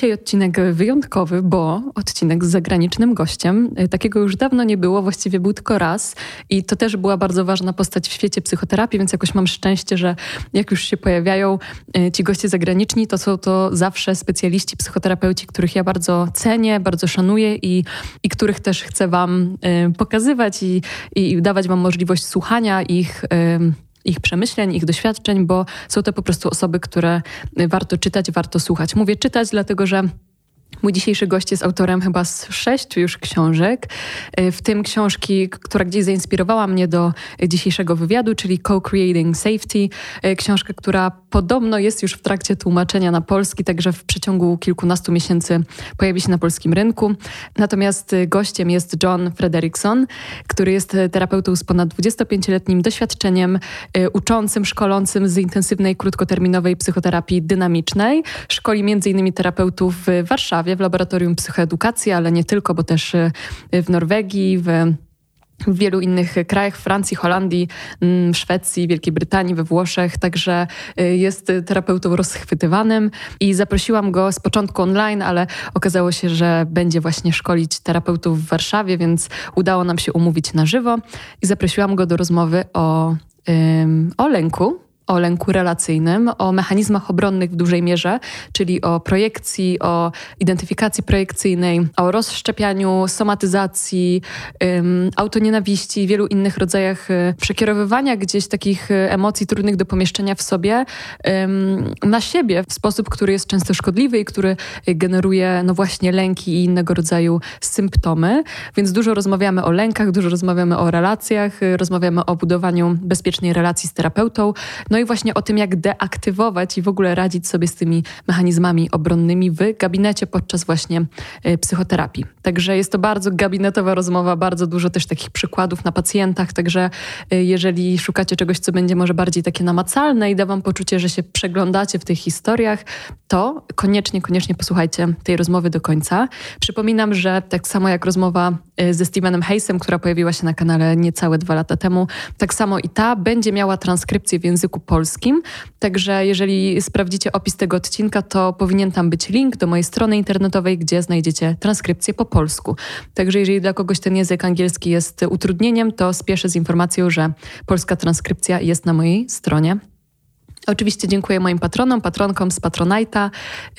Dzisiaj odcinek wyjątkowy, bo odcinek z zagranicznym gościem. Y, takiego już dawno nie było, właściwie był tylko raz i to też była bardzo ważna postać w świecie psychoterapii, więc jakoś mam szczęście, że jak już się pojawiają y, ci goście zagraniczni, to są to zawsze specjaliści, psychoterapeuci, których ja bardzo cenię, bardzo szanuję i, i których też chcę wam y, pokazywać i, i dawać wam możliwość słuchania ich ich przemyśleń, ich doświadczeń, bo są to po prostu osoby, które warto czytać, warto słuchać. Mówię czytać, dlatego że Mój dzisiejszy gość jest autorem chyba z sześciu już książek, e, w tym książki, która gdzieś zainspirowała mnie do dzisiejszego wywiadu, czyli Co-Creating Safety. E, książka, która podobno jest już w trakcie tłumaczenia na polski, także w przeciągu kilkunastu miesięcy pojawi się na polskim rynku. Natomiast gościem jest John Frederickson, który jest terapeutą z ponad 25-letnim doświadczeniem, e, uczącym, szkolącym z intensywnej, krótkoterminowej psychoterapii dynamicznej. Szkoli m.in. terapeutów w Warszawie, Warszawie w Laboratorium Psychoedukacji, ale nie tylko, bo też y, w Norwegii, w w wielu innych krajach, Francji, Holandii, mm, Szwecji, Wielkiej Brytanii, we Włoszech, także y, jest terapeutą rozchwytywanym i zaprosiłam go z początku online, ale okazało się, że będzie właśnie szkolić terapeutów w Warszawie, więc udało nam się umówić na żywo i zaprosiłam go do rozmowy o, o lęku, o lęku relacyjnym, o mechanizmach obronnych w dużej mierze, czyli o projekcji, o identyfikacji projekcyjnej, o rozszczepianiu, somatyzacji, um, autonienawiści wielu innych rodzajach y, przekierowywania gdzieś takich y, emocji trudnych do pomieszczenia w sobie um, na siebie w sposób, który jest często szkodliwy i który generuje no właśnie lęki i innego rodzaju symptomy. Więc dużo rozmawiamy o lękach, dużo rozmawiamy o relacjach, y, rozmawiamy o budowaniu bezpiecznej relacji z terapeutą. No i właśnie o tym, jak deaktywować i w ogóle radzić sobie z tymi mechanizmami obronnymi w gabinecie podczas właśnie e, psychoterapii. Także jest to bardzo gabinetowa rozmowa, bardzo dużo też takich przykładów na pacjentach, także e, jeżeli szukacie czegoś, co będzie może bardziej takie namacalne i da wam poczucie, że się przeglądacie w tych historiach, to koniecznie, koniecznie posłuchajcie tej rozmowy do końca. Przypominam, że tak samo jak rozmowa ze Stevenem Hayesem, która pojawiła się na kanale niecałe dwa lata temu, tak samo i ta będzie miała transkrypcję w języku polskim. Także jeżeli sprawdzicie opis tego odcinka, to powinien tam być link do mojej strony internetowej, gdzie znajdziecie transkrypcję po polsku. Także jeżeli dla kogoś ten język angielski jest utrudnieniem, to spieszę z informacją, że polska transkrypcja jest na mojej stronie. Oczywiście dziękuję moim patronom, patronkom z Patronite'a.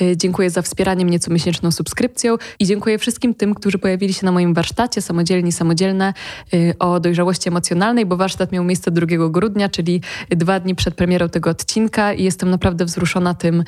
Y, dziękuję za wspieranie mnie comiesięczną subskrypcją i dziękuję wszystkim tym, którzy pojawili się na moim warsztacie samodzielni, samodzielne y, o dojrzałości emocjonalnej, bo warsztat miał miejsce 2 grudnia, czyli dwa dni przed premierą tego odcinka i jestem naprawdę wzruszona tym,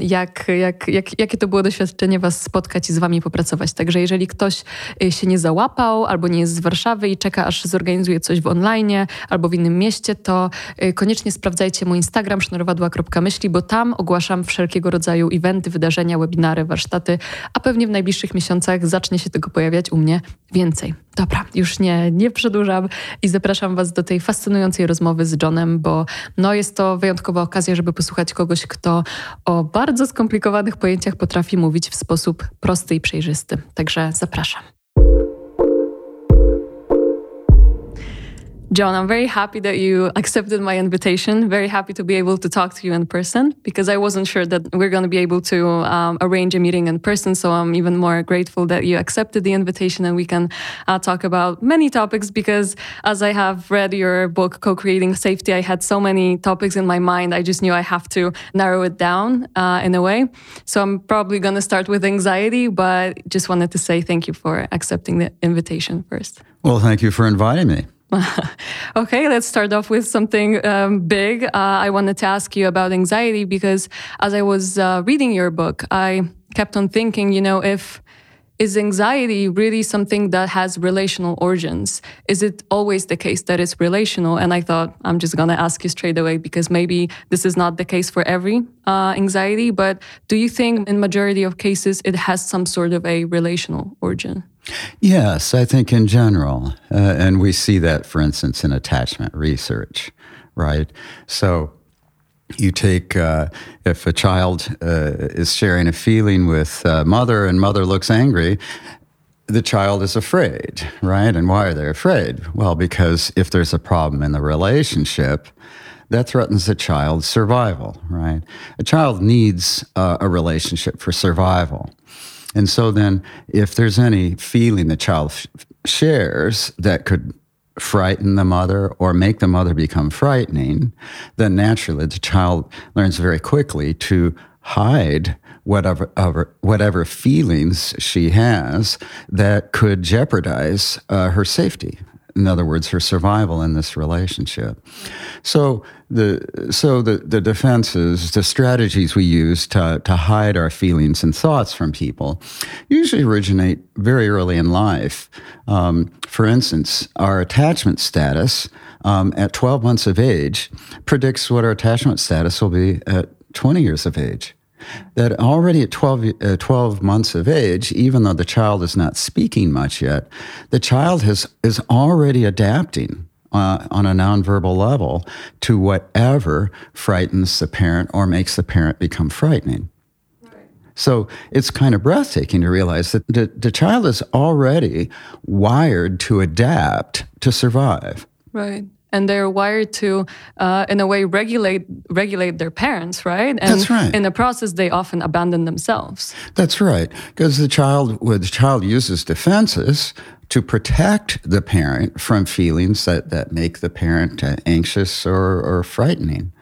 jak, jak, jak, jakie to było doświadczenie was spotkać i z wami popracować. Także jeżeli ktoś y, się nie załapał albo nie jest z Warszawy i czeka, aż zorganizuje coś w online albo w innym mieście, to koniecznie sprawdzajcie mój Instagram Instagram sznurowadła.myśli, bo tam ogłaszam wszelkiego rodzaju eventy, wydarzenia, webinary, warsztaty, a pewnie w najbliższych miesiącach zacznie się tego pojawiać u mnie więcej. Dobra, już nie, nie przedłużam i zapraszam Was do tej fascynującej rozmowy z Johnem, bo no jest to wyjątkowa okazja, żeby posłuchać kogoś, kto o bardzo skomplikowanych pojęciach potrafi mówić w sposób prosty i przejrzysty. Także zapraszam. Jon, I'm very happy that you accepted my invitation. Very happy to be able to talk to you in person because I wasn't sure that we're going to be able to um, arrange a meeting in person. So I'm even more grateful that you accepted the invitation and we can uh, talk about many topics because as I have read your book, Co Creating Safety, I had so many topics in my mind. I just knew I have to narrow it down uh, in a way. So I'm probably going to start with anxiety, but just wanted to say thank you for accepting the invitation first. Well, thank you for inviting me. okay, let's start off with something um, big. Uh, I wanted to ask you about anxiety because as I was uh, reading your book, I kept on thinking, you know, if is anxiety really something that has relational origins? Is it always the case that it's relational? And I thought I'm just gonna ask you straight away because maybe this is not the case for every uh, anxiety. But do you think in majority of cases it has some sort of a relational origin? Yes, I think in general. Uh, and we see that, for instance, in attachment research, right? So you take, uh, if a child uh, is sharing a feeling with uh, mother and mother looks angry, the child is afraid, right? And why are they afraid? Well, because if there's a problem in the relationship, that threatens the child's survival, right? A child needs uh, a relationship for survival. And so then, if there's any feeling the child shares that could frighten the mother or make the mother become frightening, then naturally the child learns very quickly to hide whatever whatever feelings she has that could jeopardize uh, her safety in other words, her survival in this relationship. So the so the, the defenses, the strategies we use to, to hide our feelings and thoughts from people usually originate very early in life. Um, for instance, our attachment status um, at 12 months of age predicts what our attachment status will be at 20 years of age that already at 12, uh, 12, months of age, even though the child is not speaking much yet, the child has, is already adapting uh, on a nonverbal level to whatever frightens the parent or makes the parent become frightening. So it's kind of breathtaking to realize that the, the child is already wired to adapt to survive. Right and they're wired to, uh, in a way, regulate regulate their parents, right? And That's right. In the process, they often abandon themselves. That's right, because the child, well, the child uses defenses to protect the parent from feelings that, that make the parent uh, anxious or, or frightening.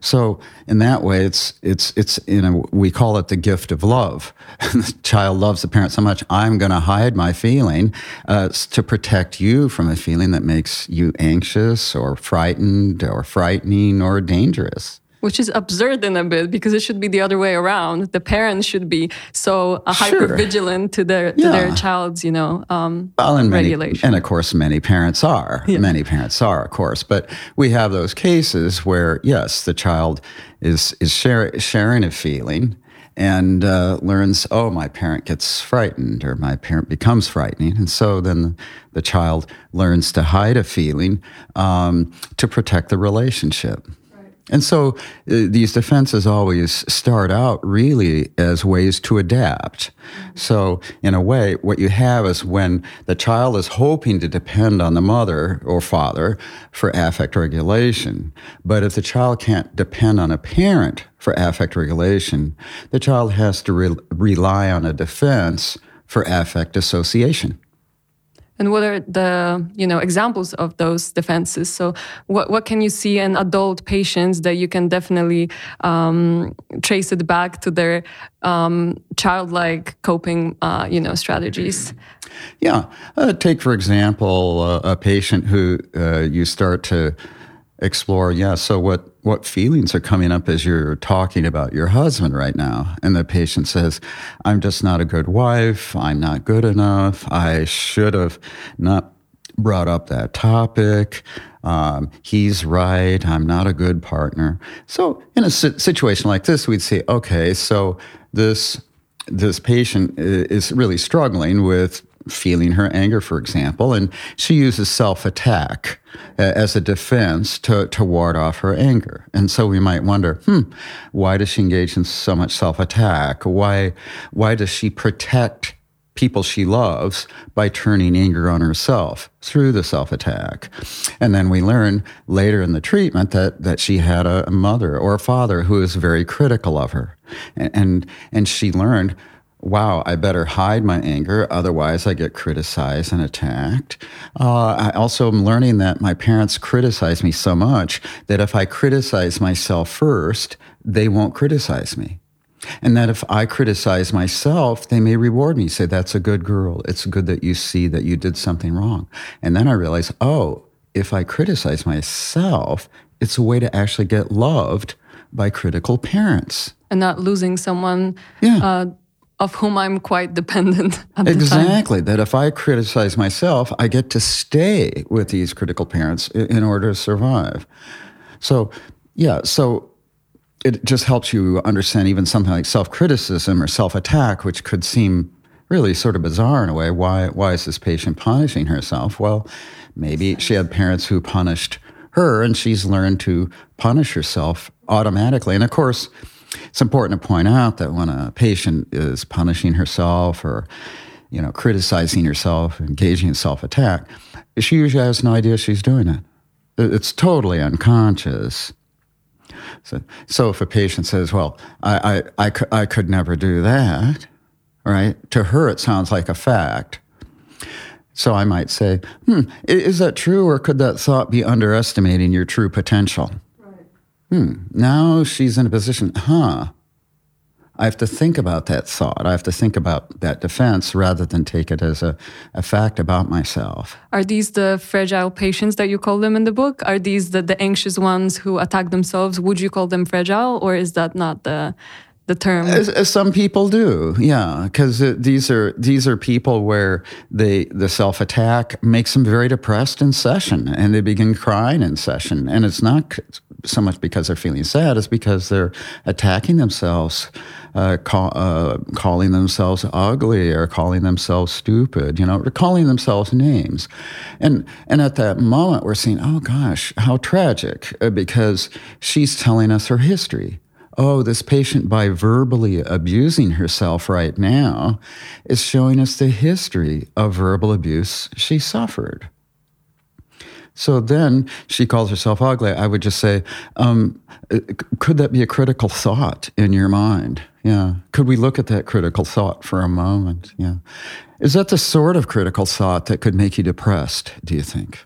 So in that way, it's it's it's you know we call it the gift of love. the child loves the parent so much. I'm going to hide my feeling uh, to protect you from a feeling that makes you anxious or frightened or frightening or dangerous which is absurd in a bit because it should be the other way around. The parents should be so uh, hyper vigilant to their to yeah. their child's you know um, well, and many, regulation. And of course, many parents are. Yeah. Many parents are, of course. But we have those cases where yes, the child is is share, sharing a feeling and uh, learns, oh, my parent gets frightened or my parent becomes frightening. And so then the child learns to hide a feeling um, to protect the relationship. And so uh, these defenses always start out really as ways to adapt. So, in a way, what you have is when the child is hoping to depend on the mother or father for affect regulation. But if the child can't depend on a parent for affect regulation, the child has to re- rely on a defense for affect association. And what are the you know examples of those defenses? So what what can you see in adult patients that you can definitely um, trace it back to their um, childlike coping uh, you know strategies? Yeah, uh, take for example uh, a patient who uh, you start to explore. Yeah, so what what feelings are coming up as you're talking about your husband right now. And the patient says, I'm just not a good wife. I'm not good enough. I should have not brought up that topic. Um, he's right. I'm not a good partner. So, in a situation like this, we'd say, okay, so this this patient is really struggling with feeling her anger, for example, and she uses self attack uh, as a defense to, to ward off her anger. And so we might wonder, hmm, why does she engage in so much self attack? Why, why does she protect people she loves by turning anger on herself through the self attack. And then we learn later in the treatment that, that she had a, mother or a father who was very critical of her. And, and, and she learned wow, I better hide my anger, otherwise I get criticized and attacked. Uh, I also am learning that my parents criticize me so much that if I criticize myself first, they won't criticize me. And that if I criticize myself, they may reward me, say, that's a good girl. It's good that you see that you did something wrong. And then I realize, oh, if I criticize myself, it's a way to actually get loved by critical parents. And not losing someone yeah. uh, of whom I'm quite dependent. exactly. That if I criticize myself, I get to stay with these critical parents in order to survive. So, yeah, so it just helps you understand even something like self criticism or self attack, which could seem really sort of bizarre in a way. Why, why is this patient punishing herself? Well, maybe she had parents who punished her and she's learned to punish herself automatically. And of course, it's important to point out that when a patient is punishing herself or you know, criticizing herself, engaging in self-attack, she usually has no idea she's doing it. It's totally unconscious. So, so if a patient says, well, I, I, I, I could never do that, right? To her, it sounds like a fact. So I might say, hmm, is that true, or could that thought be underestimating your true potential? Hmm, now she's in a position, huh? I have to think about that thought. I have to think about that defense rather than take it as a, a fact about myself. Are these the fragile patients that you call them in the book? Are these the, the anxious ones who attack themselves? Would you call them fragile, or is that not the the term? As, as some people do, yeah, because these are these are people where they the self attack makes them very depressed in session, and they begin crying in session, and it's not so much because they're feeling sad; it's because they're attacking themselves. Uh, call, uh, calling themselves ugly or calling themselves stupid, you know, or calling themselves names. And, and at that moment, we're seeing, oh gosh, how tragic, uh, because she's telling us her history oh, this patient, by verbally abusing herself right now, is showing us the history of verbal abuse she suffered. So then she calls herself ugly. I would just say, um, could that be a critical thought in your mind? Yeah. Could we look at that critical thought for a moment? Yeah. Is that the sort of critical thought that could make you depressed, do you think?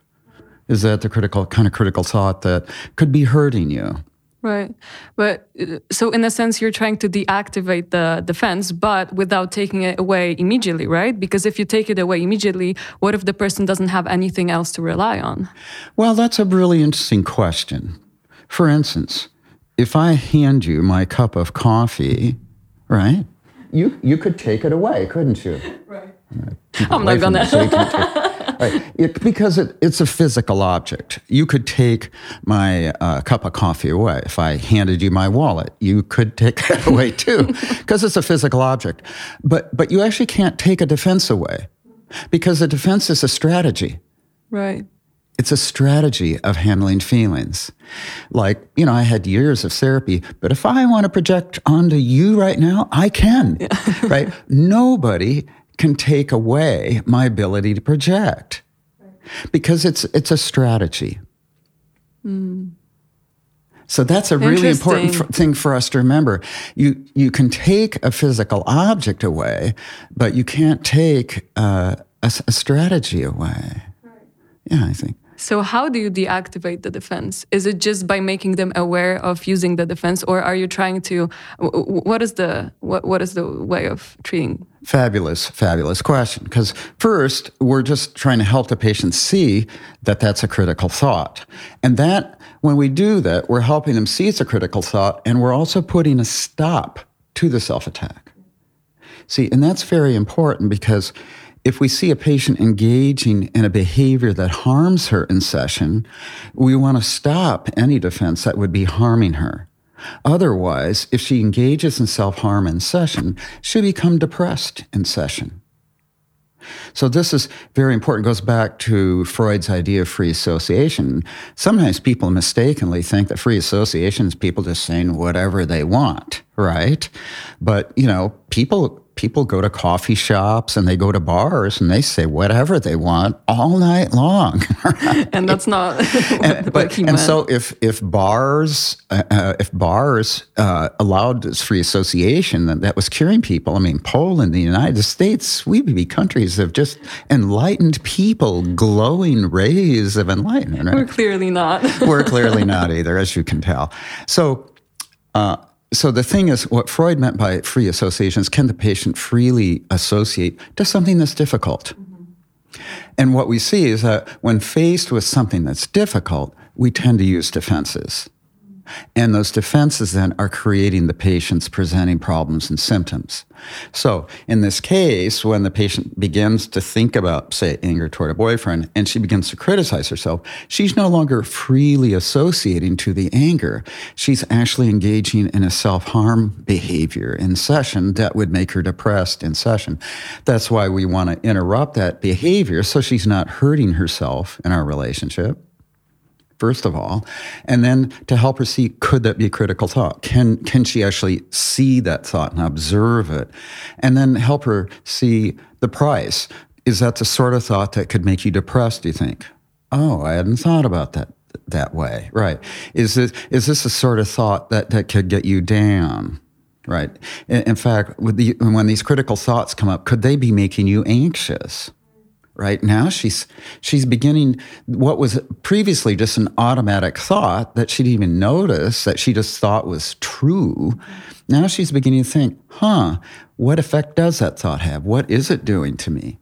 Is that the critical kind of critical thought that could be hurting you? Right. But uh, so, in a sense, you're trying to deactivate the defense, but without taking it away immediately, right? Because if you take it away immediately, what if the person doesn't have anything else to rely on? Well, that's a really interesting question. For instance, if I hand you my cup of coffee, right? You, you could take it away, couldn't you? Right. I'm not gonna. Right. It, because it, it's a physical object. You could take my uh, cup of coffee away. If I handed you my wallet, you could take that away too, because it's a physical object. But but you actually can't take a defense away, because a defense is a strategy. Right. It's a strategy of handling feelings. Like, you know, I had years of therapy, but if I want to project onto you right now, I can. Yeah. right? Nobody can take away my ability to project because it's it's a strategy. Mm. So that's a really important f- thing for us to remember. You you can take a physical object away, but you can't take uh, a, a, strategy away. Right. Yeah, I think. So, how do you deactivate the defense? Is it just by making them aware of using the defense, or are you trying to? What is the what, what is the way of treating? Fabulous, fabulous question. Because first, we're just trying to help the patient see that that's a critical thought, and that when we do that, we're helping them see it's a critical thought, and we're also putting a stop to the self attack. See, and that's very important because if we see a patient engaging in a behavior that harms her in session, we want to stop any defense that would be harming her. Otherwise, if she engages in self harm in session, she'll become depressed in session. So this is very important. It goes back to Freud's idea of free association. Sometimes people mistakenly think that free association is people just saying whatever they want, right? But you know, people people go to coffee shops and they go to bars and they say whatever they want all night long. Right? And that's not. and, but, and so if if bars uh, uh, if bars uh, allowed this free association that, that was curing people, I mean Poland, the United States, we'd be countries of just enlightened people, glowing rays of enlightenment. Right? We're clearly not. We're clearly not either, as you can tell. So. Uh, so the thing is, what Freud meant by free associations, can the patient freely associate to something that's difficult? Mm-hmm. And what we see is that when faced with something that's difficult, we tend to use defenses. And those defenses then are creating the patient's presenting problems and symptoms. So, in this case, when the patient begins to think about, say, anger toward a boyfriend and she begins to criticize herself, she's no longer freely associating to the anger. She's actually engaging in a self harm behavior in session that would make her depressed in session. That's why we want to interrupt that behavior so she's not hurting herself in our relationship first of all, and then to help her see could that be a critical thought? Can can she actually see that thought and observe it, and then help her see the price? Is that the sort of thought that could make you depressed? Do you think? Oh, I hadn't thought about that. that way, right? Is this is this a sort of thought that that could get you down? Right. In, in fact, the, when these critical thoughts come up, could they be making you anxious? Right now she's she's beginning what was previously just an automatic thought that she didn't even notice that she just thought was true. Now she's beginning to think huh what effect does that thought have? What is it doing to me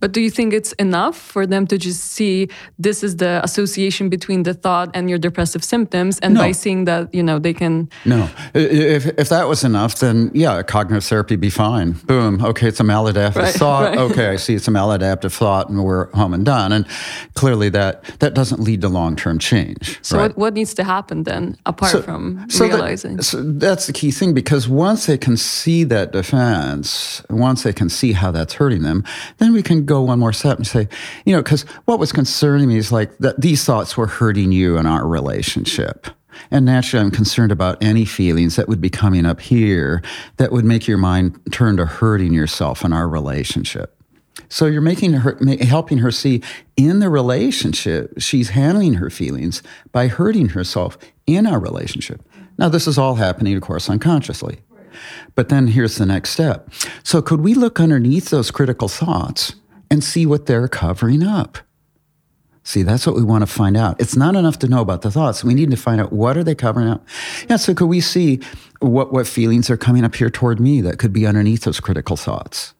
but do you think it's enough for them to just see this is the association between the thought and your depressive symptoms, and no. by seeing that, you know, they can? No. If if that was enough, then yeah, cognitive therapy be fine. Boom. Okay, it's a maladaptive right, thought. Right. Okay, I see it's a maladaptive thought, and we're home and done. And clearly, that that doesn't lead to long term change. So right? what, what needs to happen then, apart so, from so realizing? That, so that's the key thing because once they can see that defense, once they can see how that's hurting them, then we can go one more step and say, you know, because what was concerning me is like that these thoughts were hurting you in our relationship. And naturally, I'm concerned about any feelings that would be coming up here that would make your mind turn to hurting yourself in our relationship. So you're making her, helping her see in the relationship, she's handling her feelings by hurting herself in our relationship. Now, this is all happening, of course, unconsciously. But then here's the next step. So, could we look underneath those critical thoughts and see what they're covering up. See, that's what we want to find out. It's not enough to know about the thoughts. We need to find out what are they covering up. Yeah, so could we see what, what feelings are coming up here toward me that could be underneath those critical thoughts?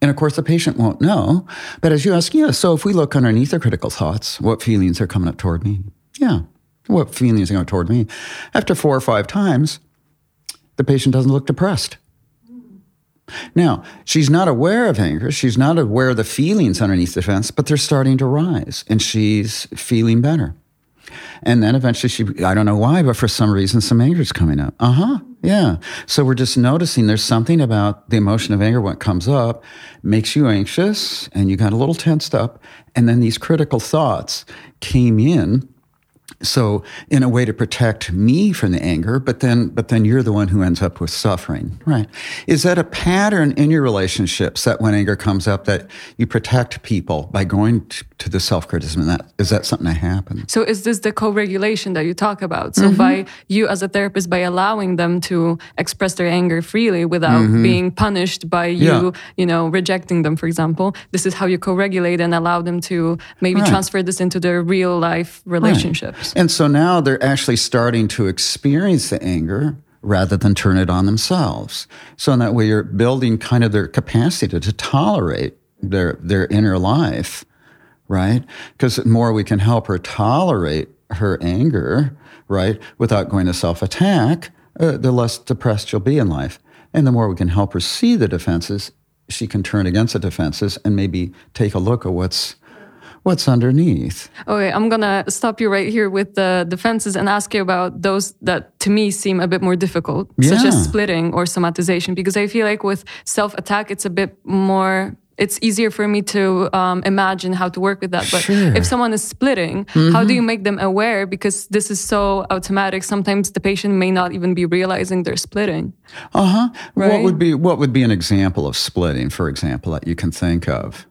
And of course, the patient won't know. But as you ask, yeah, so if we look underneath the critical thoughts, what feelings are coming up toward me? Yeah, what feelings are going toward me? After four or five times, the patient doesn't look depressed. Now, she's not aware of anger. She's not aware of the feelings underneath the fence, but they're starting to rise and she's feeling better. And then eventually she, I don't know why, but for some reason, some anger is coming up. Uh huh. Yeah. So we're just noticing there's something about the emotion of anger when it comes up, makes you anxious and you got a little tensed up. And then these critical thoughts came in so in a way to protect me from the anger but then but then you're the one who ends up with suffering right is that a pattern in your relationships that when anger comes up that you protect people by going to, to the self-criticism and that is that something that happens so is this the co-regulation that you talk about so mm-hmm. by you as a therapist by allowing them to express their anger freely without mm-hmm. being punished by you yeah. you know rejecting them for example this is how you co-regulate and allow them to maybe right. transfer this into their real life relationship right. And so now they're actually starting to experience the anger rather than turn it on themselves. So in that way, you're building kind of their capacity to, to tolerate their their inner life, right? Because the more we can help her tolerate her anger, right, without going to self attack, uh, the less depressed she'll be in life. And the more we can help her see the defenses, she can turn against the defenses and maybe take a look at what's what's underneath. Okay, I'm gonna stop you right here with the defenses and ask you about those that to me seem a bit more difficult, yeah. such as splitting or somatization, because I feel like with self attack, it's a bit more it's easier for me to um, imagine how to work with that. But sure. if someone is splitting, mm-hmm. how do you make them aware? Because this is so automatic. Sometimes the patient may not even be realizing they're splitting. Uh huh. Right? What would be what would be an example of splitting, for example, that you can think of?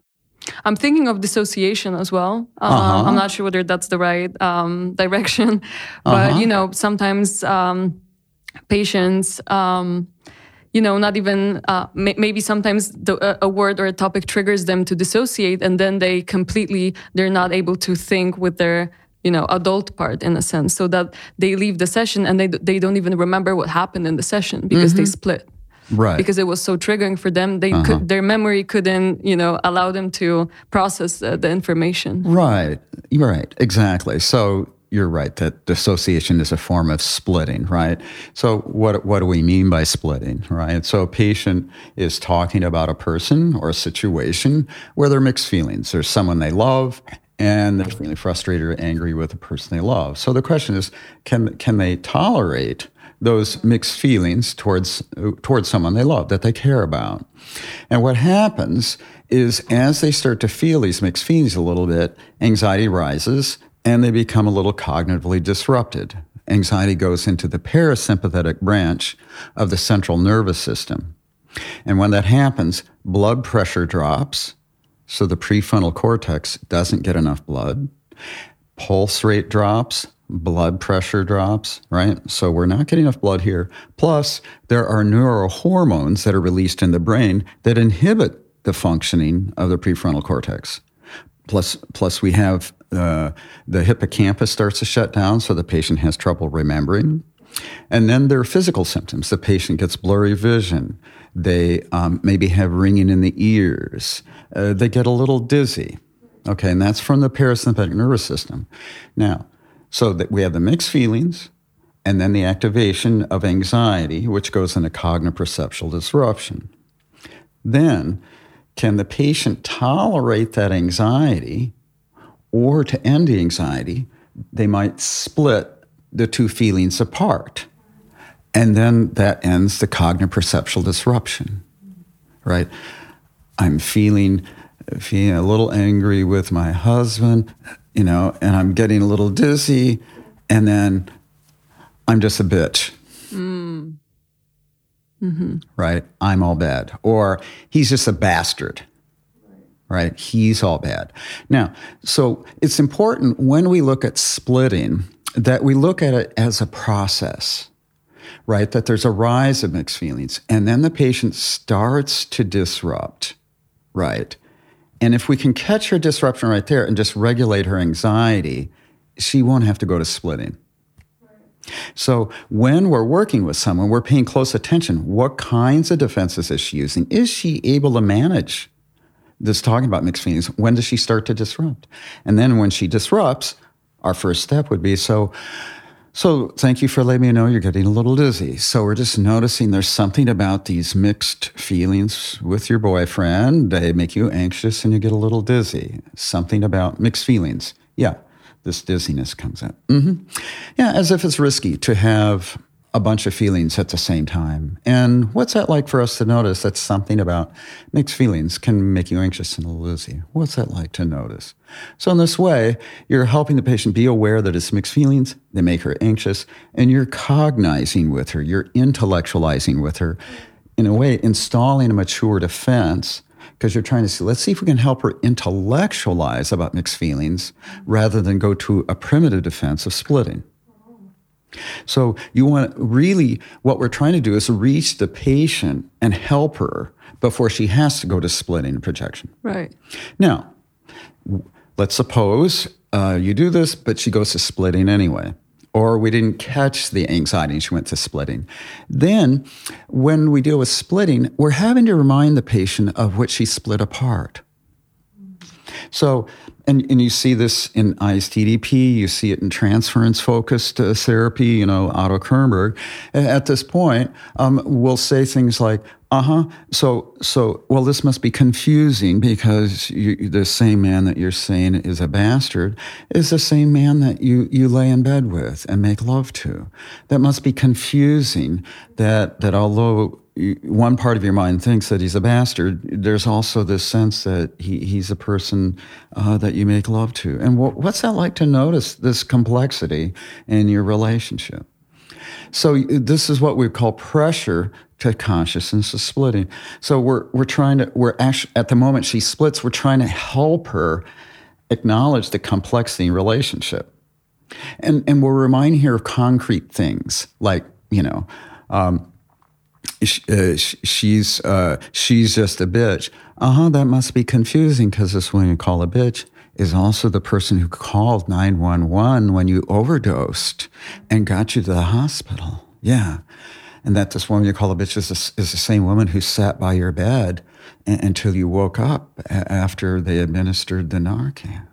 I'm thinking of dissociation as well. Um, uh-huh. I'm not sure whether that's the right um, direction, but uh-huh. you know, sometimes um, patients, um, you know, not even uh, may- maybe sometimes the, a word or a topic triggers them to dissociate, and then they completely they're not able to think with their you know adult part in a sense, so that they leave the session and they they don't even remember what happened in the session because mm-hmm. they split right because it was so triggering for them they uh-huh. could their memory couldn't you know allow them to process the, the information right right exactly so you're right that dissociation is a form of splitting, right? So what what do we mean by splitting, right? So a patient is talking about a person or a situation where there are mixed feelings. There's someone they love and they're feeling frustrated or angry with the person they love. So the question is, can can they tolerate those mixed feelings towards towards someone they love that they care about. And what happens is as they start to feel these mixed feelings a little bit, anxiety rises and they become a little cognitively disrupted. Anxiety goes into the parasympathetic branch of the central nervous system. And when that happens, blood pressure drops, so the prefrontal cortex doesn't get enough blood. pulse rate drops, blood pressure drops, right? So we're not getting enough blood here. Plus, there are neurohormones that are released in the brain that inhibit the functioning of the prefrontal cortex. Plus, plus we have uh, the hippocampus starts to shut down, so the patient has trouble remembering. And then there are physical symptoms. The patient gets blurry vision. They um, maybe have ringing in the ears. Uh, they get a little dizzy. Okay, and that's from the parasympathetic nervous system. Now, so that we have the mixed feelings and then the activation of anxiety, which goes into cognitive perceptual disruption. Then, can the patient tolerate that anxiety or to end the anxiety, they might split the two feelings apart. And then that ends the cognitive perceptual disruption, right? I'm feeling, feeling a little angry with my husband you know, and I'm getting a little dizzy, and then I'm just a bitch. Mm. Mm-hmm. Right? I'm all bad. Or he's just a bastard. Right? He's all bad. Now, so it's important when we look at splitting that we look at it as a process, right? That there's a rise of mixed feelings. And then the patient starts to disrupt, right? And if we can catch her disruption right there and just regulate her anxiety, she won't have to go to splitting. So when we're working with someone, we're paying close attention. What kinds of defenses is she using? Is she able to manage this talking about mixed feelings? When does she start to disrupt? And then when she disrupts, our first step would be so so thank you for letting me know you're getting a little dizzy. So we're just noticing there's something about these mixed feelings with your boyfriend. They make you anxious and you get a little dizzy. Something about mixed feelings. Yeah, this dizziness comes up. Mm-hmm. Yeah, as if it's risky to have a bunch of feelings at the same time. And what's that like for us to notice that something about mixed feelings can make you anxious and dizzy? What's that like to notice? So, in this way, you're helping the patient be aware that it's mixed feelings, they make her anxious, and you're cognizing with her, you're intellectualizing with her, in a way, installing a mature defense because you're trying to see, let's see if we can help her intellectualize about mixed feelings rather than go to a primitive defense of splitting. So you want to really what we're trying to do is reach the patient and help her before she has to go to splitting and projection. Right. Now, let's suppose uh, you do this, but she goes to splitting anyway. Or we didn't catch the anxiety and she went to splitting. Then, when we deal with splitting, we're having to remind the patient of what she split apart. So and, and you see this in ISTDP, you see it in transference focused uh, therapy, you know, Otto Kernberg. At this point, um, we'll say things like, uh huh. So, so, well, this must be confusing because you, the same man that you're saying is a bastard is the same man that you, you lay in bed with and make love to. That must be confusing that, that although one part of your mind thinks that he's a bastard, there's also this sense that he, he's a person uh, that you make love to. And what, what's that like to notice this complexity in your relationship? So this is what we call pressure to consciousness of splitting. So we're we're trying to we're actually at the moment she splits, we're trying to help her acknowledge the complexity in relationship. And and we'll remind her of concrete things like, you know, um, uh, she's uh, she's just a bitch. Uh huh. That must be confusing because this woman you call a bitch is also the person who called nine one one when you overdosed and got you to the hospital. Yeah, and that this woman you call a bitch is, a, is the same woman who sat by your bed a- until you woke up a- after they administered the Narcan.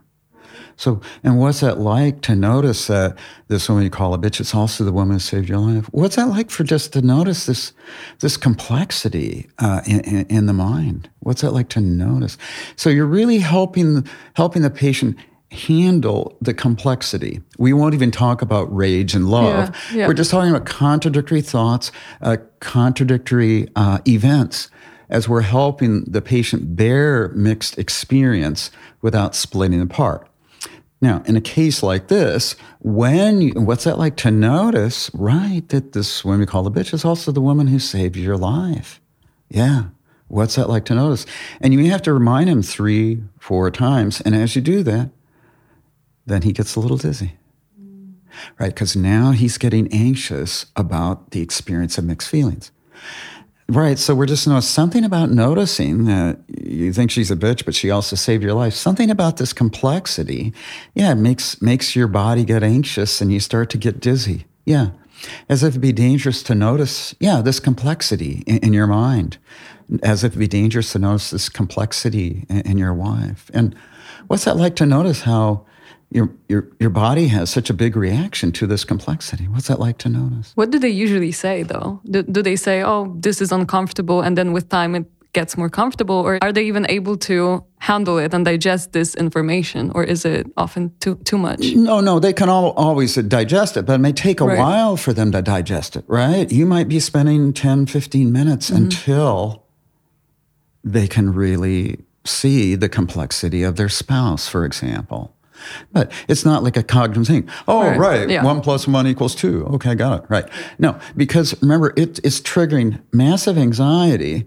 So, and what's that like to notice that this woman you call a bitch is also the woman who saved your life? What's that like for just to notice this, this complexity uh, in, in, in the mind? What's that like to notice? So you're really helping helping the patient handle the complexity. We won't even talk about rage and love. Yeah, yeah. We're just talking about contradictory thoughts, uh, contradictory uh, events as we're helping the patient bear mixed experience without splitting apart. Now, in a case like this, when you, what's that like to notice, right, that this woman we call the bitch is also the woman who saved your life? Yeah. What's that like to notice? And you have to remind him three, four times. And as you do that, then he gets a little dizzy. Right? Because now he's getting anxious about the experience of mixed feelings. Right. So we're just know something about noticing that you think she's a bitch, but she also saved your life. Something about this complexity, yeah, makes makes your body get anxious and you start to get dizzy. Yeah. As if it'd be dangerous to notice, yeah, this complexity in, in your mind. As if it'd be dangerous to notice this complexity in, in your wife. And what's that like to notice how your, your, your body has such a big reaction to this complexity. What's that like to notice? What do they usually say, though? Do, do they say, oh, this is uncomfortable, and then with time it gets more comfortable? Or are they even able to handle it and digest this information? Or is it often too, too much? No, no, they can all, always digest it, but it may take a right. while for them to digest it, right? You might be spending 10, 15 minutes mm -hmm. until they can really see the complexity of their spouse, for example. But it's not like a cognitive thing. Oh, right. right. Yeah. One plus one equals two. Okay, I got it. Right. No, because remember, it, it's triggering massive anxiety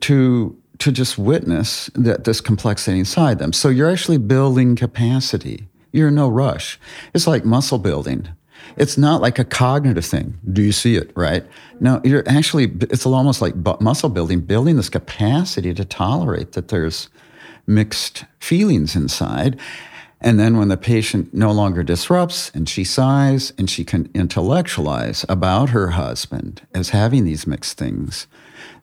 to to just witness that this complexity inside them. So you're actually building capacity. You're in no rush. It's like muscle building. It's not like a cognitive thing. Do you see it, right? No, you're actually, it's almost like muscle building, building this capacity to tolerate that there's mixed feelings inside. And then when the patient no longer disrupts and she sighs and she can intellectualize about her husband as having these mixed things,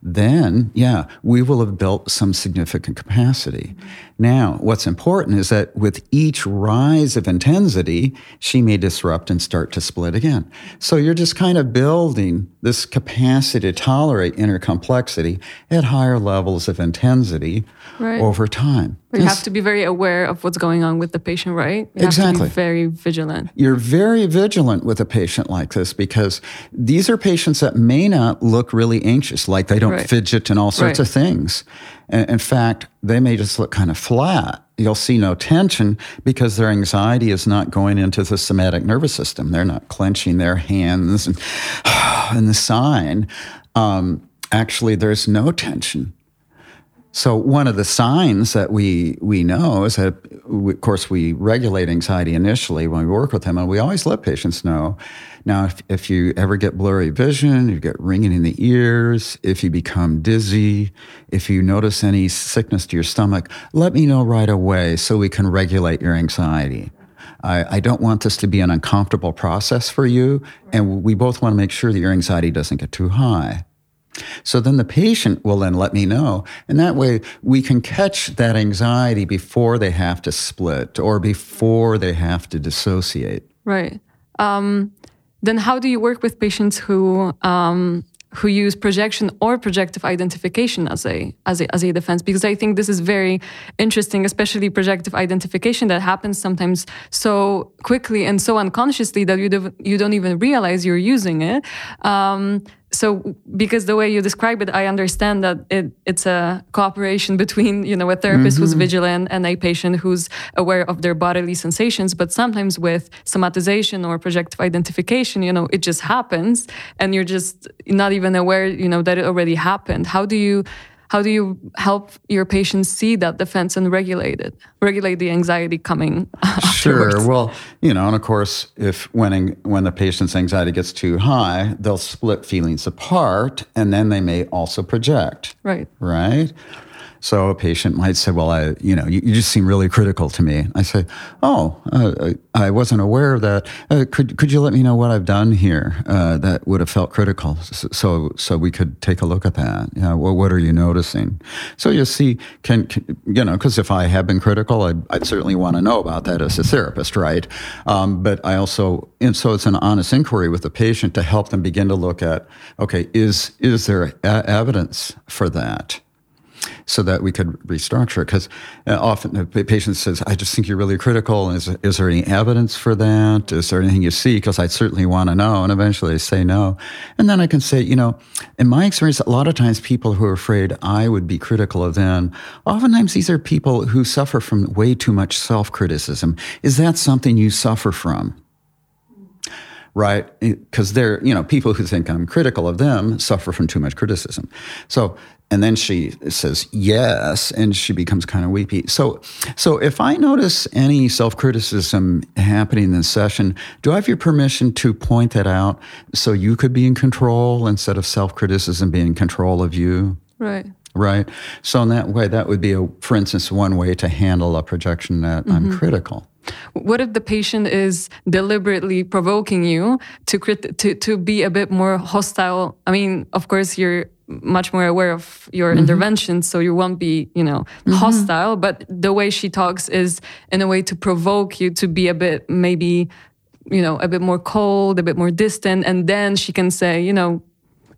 then, yeah, we will have built some significant capacity. Now, what's important is that with each rise of intensity, she may disrupt and start to split again. So you're just kind of building this capacity to tolerate inner complexity at higher levels of intensity right. over time. You have to be very aware of what's going on with the patient, right? You exactly. very vigilant. You're very vigilant with a patient like this because these are patients that may not look really anxious, like they don't right. fidget and all sorts right. of things. In fact, they may just look kind of flat. You'll see no tension because their anxiety is not going into the somatic nervous system. They're not clenching their hands and, and the sign. Um, actually, there's no tension so one of the signs that we we know is that, we, of course, we regulate anxiety initially when we work with them, and we always let patients know. Now, if, if you ever get blurry vision, you get ringing in the ears, if you become dizzy, if you notice any sickness to your stomach, let me know right away so we can regulate your anxiety. I, I, don't want this to be an uncomfortable process for you, and we both want to make sure that your anxiety doesn't get too high. So then the patient will then let me know. And that way we can catch that anxiety before they have to split or before they have to dissociate. Right. Um, then how do you work with patients who um, who use projection or projective identification as a, as a as a defense because I think this is very interesting, especially projective identification that happens sometimes so quickly and so unconsciously that you do, you don't even realize you're using it. Um, so because the way you describe it i understand that it, it's a cooperation between you know a therapist mm-hmm. who's vigilant and a patient who's aware of their bodily sensations but sometimes with somatization or projective identification you know it just happens and you're just not even aware you know that it already happened how do you how do you help your patients see that defense and regulate it regulate the anxiety coming sure. Well you know and of course if when when the patient's anxiety gets too high they'll split feelings apart and then they may also project. Right. Right so a patient might say, "Well, I, you know, you, you just seem really critical to me." I say, "Oh, uh, I wasn't aware of that. Uh, could could you let me know what I've done here uh, that would have felt critical, so so we could take a look at that? Know, well, what are you noticing? So you see, can, can you know? Because if I have been critical, I'd, I'd certainly want to know about that as a therapist, right? Um, but I also, and so it's an honest inquiry with the patient to help them begin to look at, okay, is is there evidence for that? So that we could restructure. Because uh, often the patient says, I just think you're really critical. Is, is there any evidence for that? Is there anything you see? Because I certainly want to know. And eventually they say no. And then I can say, you know, in my experience, a lot of times people who are afraid I would be critical of them, oftentimes these are people who suffer from way too much self criticism. Is that something you suffer from? right? Because they're, you know, people who think I'm critical of them suffer from too much criticism. So and then she says yes and she becomes kind of weepy. So so if i notice any self-criticism happening in this session do i have your permission to point that out so you could be in control instead of self-criticism being in control of you? Right. Right? So in that way that would be a for instance one way to handle a projection that mm-hmm. i'm critical. What if the patient is deliberately provoking you to to to be a bit more hostile? I mean, of course, you're much more aware of your mm-hmm. intervention so you won't be you know mm-hmm. hostile but the way she talks is in a way to provoke you to be a bit maybe you know a bit more cold a bit more distant and then she can say you know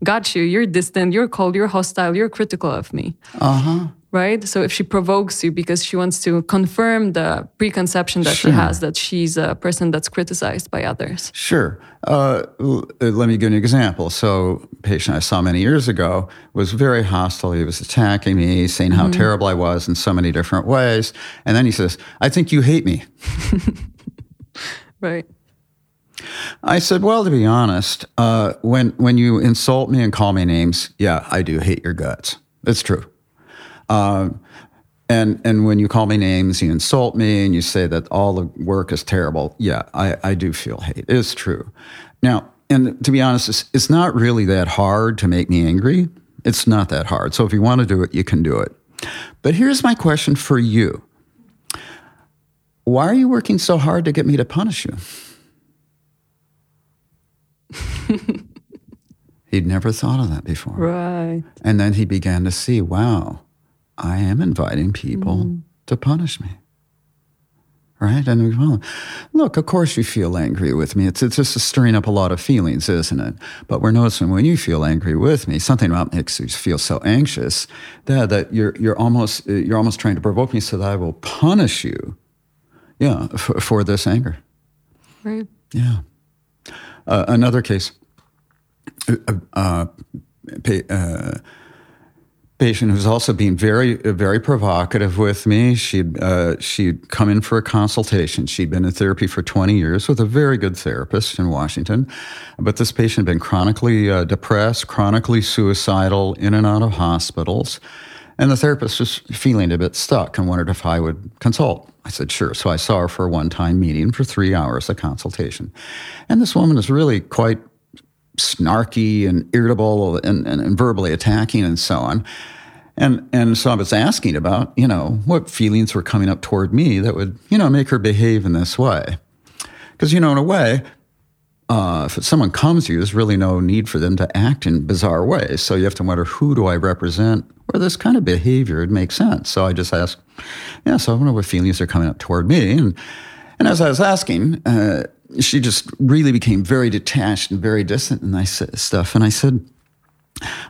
got you. You're distant. You're cold. You're hostile. You're critical of me. Uh-huh right? So if she provokes you because she wants to confirm the preconception that sure. she has that she's a person that's criticized by others. Sure. Uh, let me give you an example. So, a patient I saw many years ago was very hostile. He was attacking me, saying how mm-hmm. terrible I was in so many different ways. And then he says, I think you hate me. right. I said, well, to be honest, uh, when, when you insult me and call me names, yeah, I do hate your guts. It's true. Uh, and and when you call me names, you insult me, and you say that all the work is terrible. Yeah, I, I do feel hate. It's true. Now, and to be honest, it's, it's not really that hard to make me angry. It's not that hard. So if you want to do it, you can do it. But here's my question for you. Why are you working so hard to get me to punish you? He'd never thought of that before. Right. And then he began to see, wow, I am inviting people mm. to punish me. Right? And we well, look, of course you feel angry with me. It's, it's just stirring up a lot of feelings, isn't it? But we're noticing when you feel angry with me, something about makes you feel so anxious that, that you're, you're, almost, you're almost trying to provoke me so that I will punish you, yeah, for, for this anger. Right. Yeah. Uh, another case, uh, uh, uh patient who's also been very, very provocative with me. She'd uh, she'd come in for a consultation. She'd been in therapy for 20 years with a very good therapist in Washington, but this patient had been chronically uh, depressed, chronically suicidal, in and out of hospitals. And the therapist was feeling a bit stuck and wondered if I would consult. I said, sure. So I saw her for a one time meeting for three hours, a consultation. And this woman is really quite snarky and irritable and, and, and, verbally attacking and so on. And, and so I was asking about, you know, what feelings were coming up toward me that would, you know, make her behave in this way. Because, you know, in a way, uh, if someone comes to you, there's really no need for them to act in bizarre ways. So you have to wonder, who do I represent where this kind of behavior would make sense? So I just asked, yeah, so I wonder what feelings are coming up toward me. And, and as I was asking, uh, she just really became very detached and very distant and nice stuff. And I said,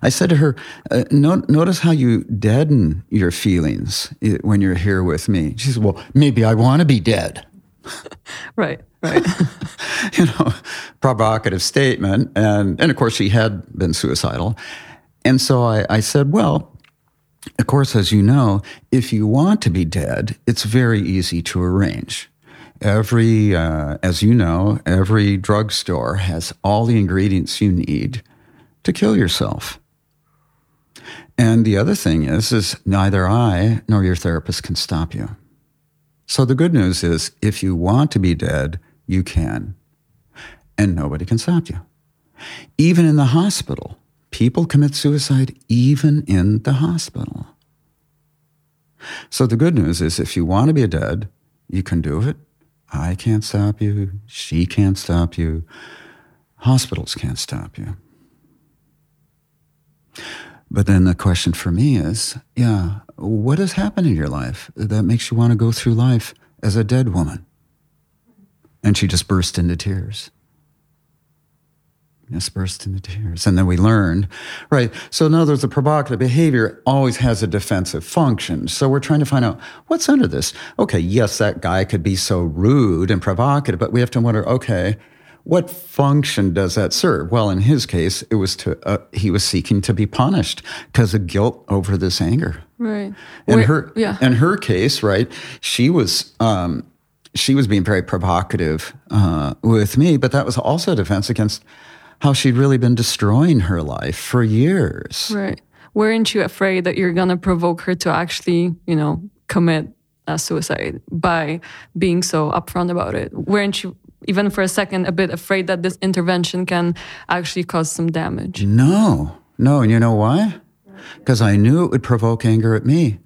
I said to her, uh, no, notice how you deaden your feelings when you're here with me. She said, well, maybe I want to be dead. right, right. you know, provocative statement. And, and of course, she had been suicidal. And so I, I said, well, of course, as you know, if you want to be dead, it's very easy to arrange. Every, uh, as you know, every drugstore has all the ingredients you need to kill yourself. And the other thing is, is neither I nor your therapist can stop you. So the good news is, if you want to be dead, you can, and nobody can stop you. Even in the hospital, people commit suicide even in the hospital. So the good news is, if you want to be dead, you can do it I can't stop you. She can't stop you. Hospitals can't stop you. But then the question for me is yeah, what has happened in your life that makes you want to go through life as a dead woman? And she just burst into tears just burst into tears. And then we learned, right? So, in other words, the provocative behavior always has a defensive function. So, we're trying to find out what's under this. Okay, yes, that guy could be so rude and provocative, but we have to wonder, okay, what function does that serve? Well, in his case, it was to uh, he was seeking to be punished because of guilt over this anger. Right. In her, yeah. In her case, right, she was. Um, she was being very provocative uh, with me, but that was also a defense against how she'd really been destroying her life for years. Right. weren't you afraid that you're gonna provoke her to actually, you know, commit a suicide by being so upfront about it? Weren't you even for a second a bit afraid that this intervention can actually cause some damage? No, no, and you know why? Because I knew it would provoke anger at me.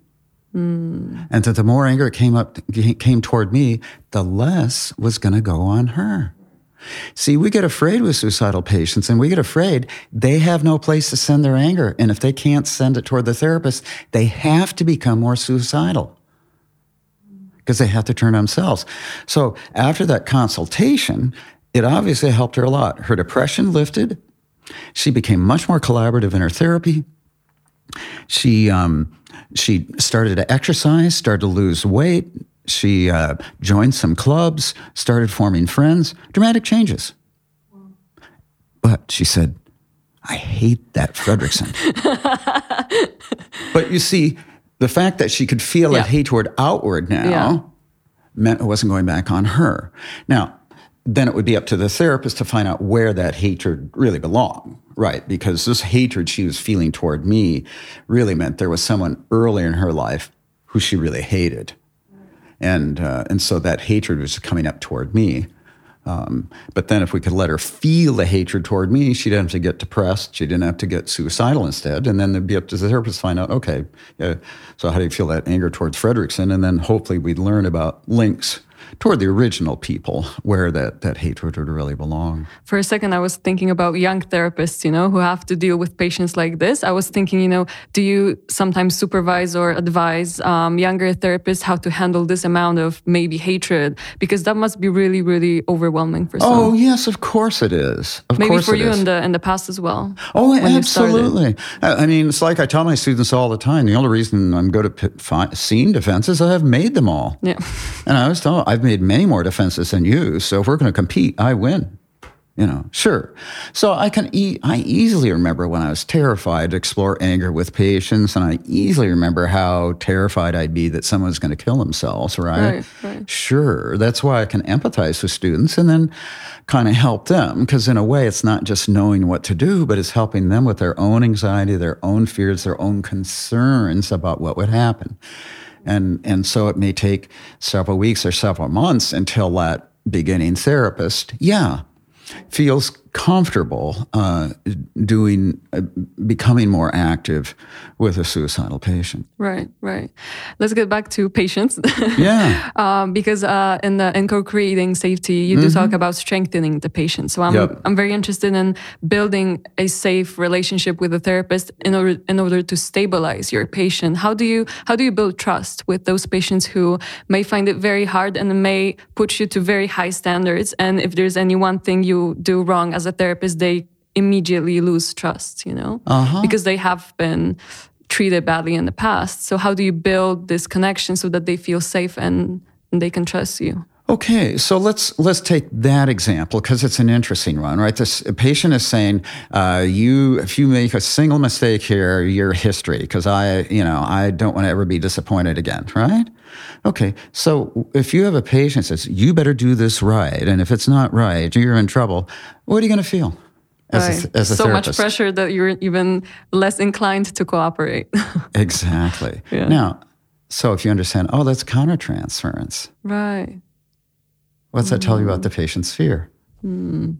Mm. And that the more anger came up came toward me, the less was going to go on her. See, we get afraid with suicidal patients and we get afraid they have no place to send their anger. And if they can't send it toward the therapist, they have to become more suicidal because they have to turn themselves. So after that consultation, it obviously helped her a lot. Her depression lifted. She became much more collaborative in her therapy. She um, she started to exercise, started to lose weight. She uh, joined some clubs, started forming friends. Dramatic changes. But she said, "I hate that Frederickson." but you see, the fact that she could feel yeah. that hatred outward now yeah. meant it wasn't going back on her. Now, then it would be up to the therapist to find out where that hatred really belonged, right? Because this hatred she was feeling toward me really meant there was someone earlier in her life who she really hated. And, uh, and so that hatred was coming up toward me. Um, but then if we could let her feel the hatred toward me, she didn't have to get depressed. She didn't have to get suicidal instead. And then it'd be up to the therapist to find out, okay, yeah, so how do you feel that anger towards Frederickson? And then hopefully we'd learn about links toward the original people where that, that hatred would really belong. For a second, I was thinking about young therapists, you know, who have to deal with patients like this. I was thinking, you know, do you sometimes supervise or advise um, younger therapists how to handle this amount of maybe hatred? Because that must be really, really overwhelming for some. Oh, yes, of course it is. Of maybe for you in the, in the past as well. Oh, absolutely. I mean, it's like I tell my students all the time the only reason I'm good at scene defense is I have made them all. Yeah. And I was telling I've made many more defenses than you. So if we're going to compete, I win. You know, sure. So I can e- I easily remember when I was terrified to explore anger with patients, and I easily remember how terrified I'd be that someone's going to kill themselves. Right? Right, right. Sure. That's why I can empathize with students and then kind of help them because in a way it's not just knowing what to do, but it's helping them with their own anxiety, their own fears, their own concerns about what would happen. And, and so it may take several weeks or several months until that beginning therapist, yeah, feels comfortable uh, doing, uh, becoming more active with a suicidal patient. Right, right. Let's get back to patients. yeah. um, because uh, in the in co-creating safety, you do mm-hmm. talk about strengthening the patient. So I'm yep. I'm very interested in building a safe relationship with the therapist in order in order to stabilize your patient. How do you how do you build trust with those patients who may find it very hard and may put you to very high standards? And if there's any one thing you do wrong as as a therapist, they immediately lose trust, you know, uh-huh. because they have been treated badly in the past. So how do you build this connection so that they feel safe and, and they can trust you? Okay, so let's let's take that example because it's an interesting one, right? This patient is saying, uh, "You, if you make a single mistake here, your history, because I, you know, I don't want to ever be disappointed again, right?" Okay, so if you have a patient that says, "You better do this right," and if it's not right, you're in trouble. What are you going to feel? As right. a, as a so therapist? much pressure that you're even less inclined to cooperate. exactly. Yeah. Now, so if you understand, oh, that's countertransference. Right What's that tell you about the patient's fear? Mm.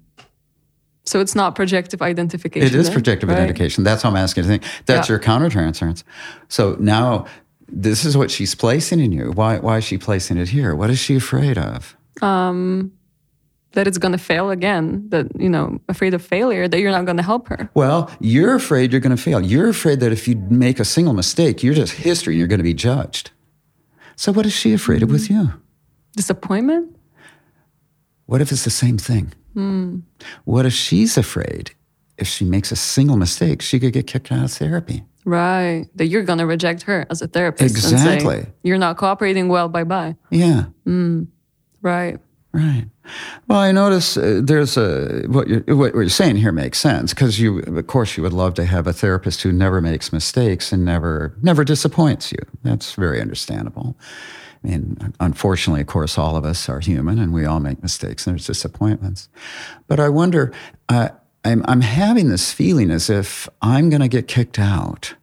So it's not projective identification. It is projective right? identification. That's what I'm asking to think. That's yeah. your countertransference. So now this is what she's placing in you. Why, why is she placing it here? What is she afraid of? Um, that it's going to fail again, that, you know, afraid of failure, that you're not going to help her. Well, you're afraid you're going to fail. You're afraid that if you make a single mistake, you're just history and you're going to be judged. So what is she afraid of with you? Disappointment? What if it's the same thing? Mm. What if she's afraid if she makes a single mistake, she could get kicked out of therapy? Right. That you're going to reject her as a therapist. Exactly. Say, you're not cooperating well, bye bye. Yeah. Mm. Right. Right. Well, I notice uh, there's a what you're, what you're saying here makes sense because you, of course, you would love to have a therapist who never makes mistakes and never never disappoints you. That's very understandable. I mean, unfortunately, of course, all of us are human and we all make mistakes and there's disappointments. But I wonder, uh, I'm, I'm having this feeling as if I'm going to get kicked out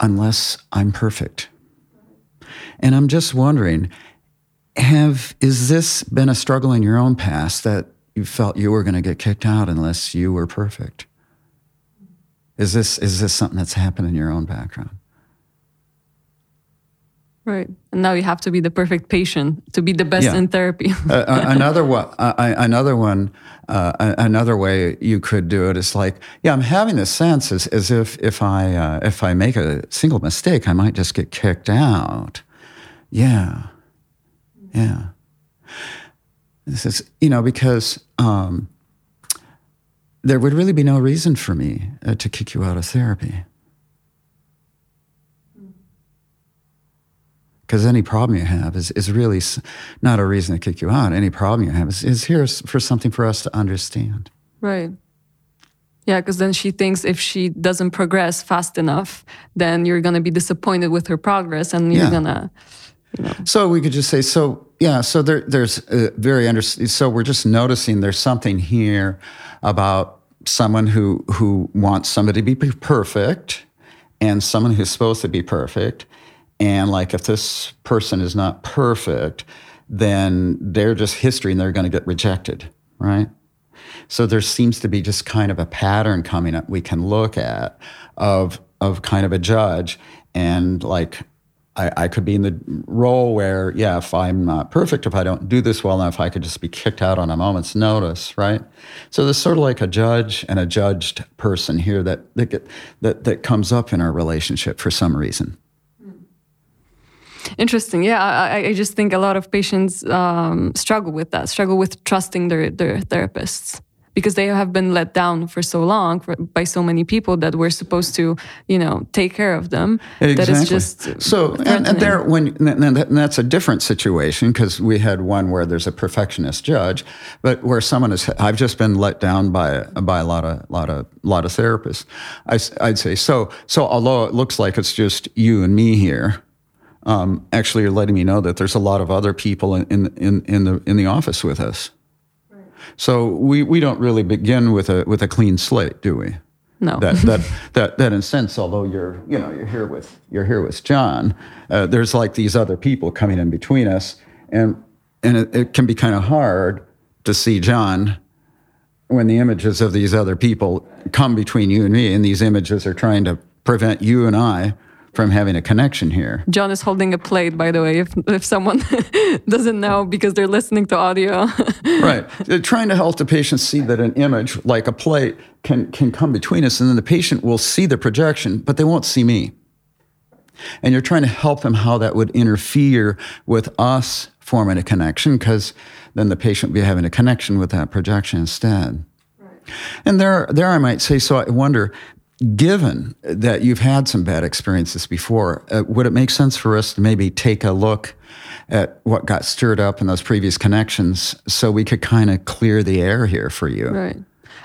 unless I'm perfect. And I'm just wondering, have is this been a struggle in your own past that you felt you were going to get kicked out unless you were perfect? Is this is this something that's happened in your own background? Right. And now you have to be the perfect patient to be the best yeah. in therapy. uh, another one, uh, another one, uh, another way you could do it is like, yeah, I'm having this sense as, as if if I uh, if I make a single mistake, I might just get kicked out. Yeah, yeah. This is you know because um, there would really be no reason for me uh, to kick you out of therapy. Because any problem you have is, is really not a reason to kick you out. Any problem you have is, is here for something for us to understand. Right. Yeah, because then she thinks if she doesn't progress fast enough, then you're going to be disappointed with her progress and you're yeah. going to. You know. So we could just say, so yeah, so there, there's a very under, so we're just noticing there's something here about someone who who wants somebody to be perfect and someone who's supposed to be perfect and like if this person is not perfect, then they're just history and they're going to get rejected, right? So there seems to be just kind of a pattern coming up we can look at of of kind of a judge and like I, I, could be in the role where, yeah, if I'm not perfect, if I don't do this well enough, I could just be kicked out on a moment's notice, right? So there's sort of like a judge and a judged person here that that that, that comes up in our relationship for some reason. Interesting. Yeah, I, I just think a lot of patients um, struggle with that, struggle with trusting their, their therapists because they have been let down for so long for, by so many people that we're supposed to, you know, take care of them. Exactly. That is just so. And, and, there, when and that's a different situation because we had one where there's a perfectionist judge, but where someone is. I've just been let down by by a lot of lot of lot of therapists. I, I'd say so. So although it looks like it's just you and me here um, actually you're letting me know that there's a lot of other people in, in, in, the, in the office with us. Right. So we, we don't really begin with a, with a clean slate, do we? No. that, that, that, that in a sense, although you're, you know, you're here with, you're here with Jon, uh, there's like these other people coming in between us. And, and it, it can be kind of hard to see Jon when the images of these other people come between you and me, and these images are trying to prevent you and I from having a connection here. Jon is holding a plate, by the way, if, if someone doesn't know because they're listening to audio. right. They're trying to help the patient see that an image like a plate can, can come between us, and then the patient will see the projection, but they won't see me. And you're trying to help them how that would interfere with us forming a connection, because then the patient would be having a connection with that projection instead. And there, there I might say, so I wonder, given that you've had some bad experiences before, uh, would it make sense for us to maybe take a look at what got stirred up in those previous connections so we could kind of clear the air here for you? Right.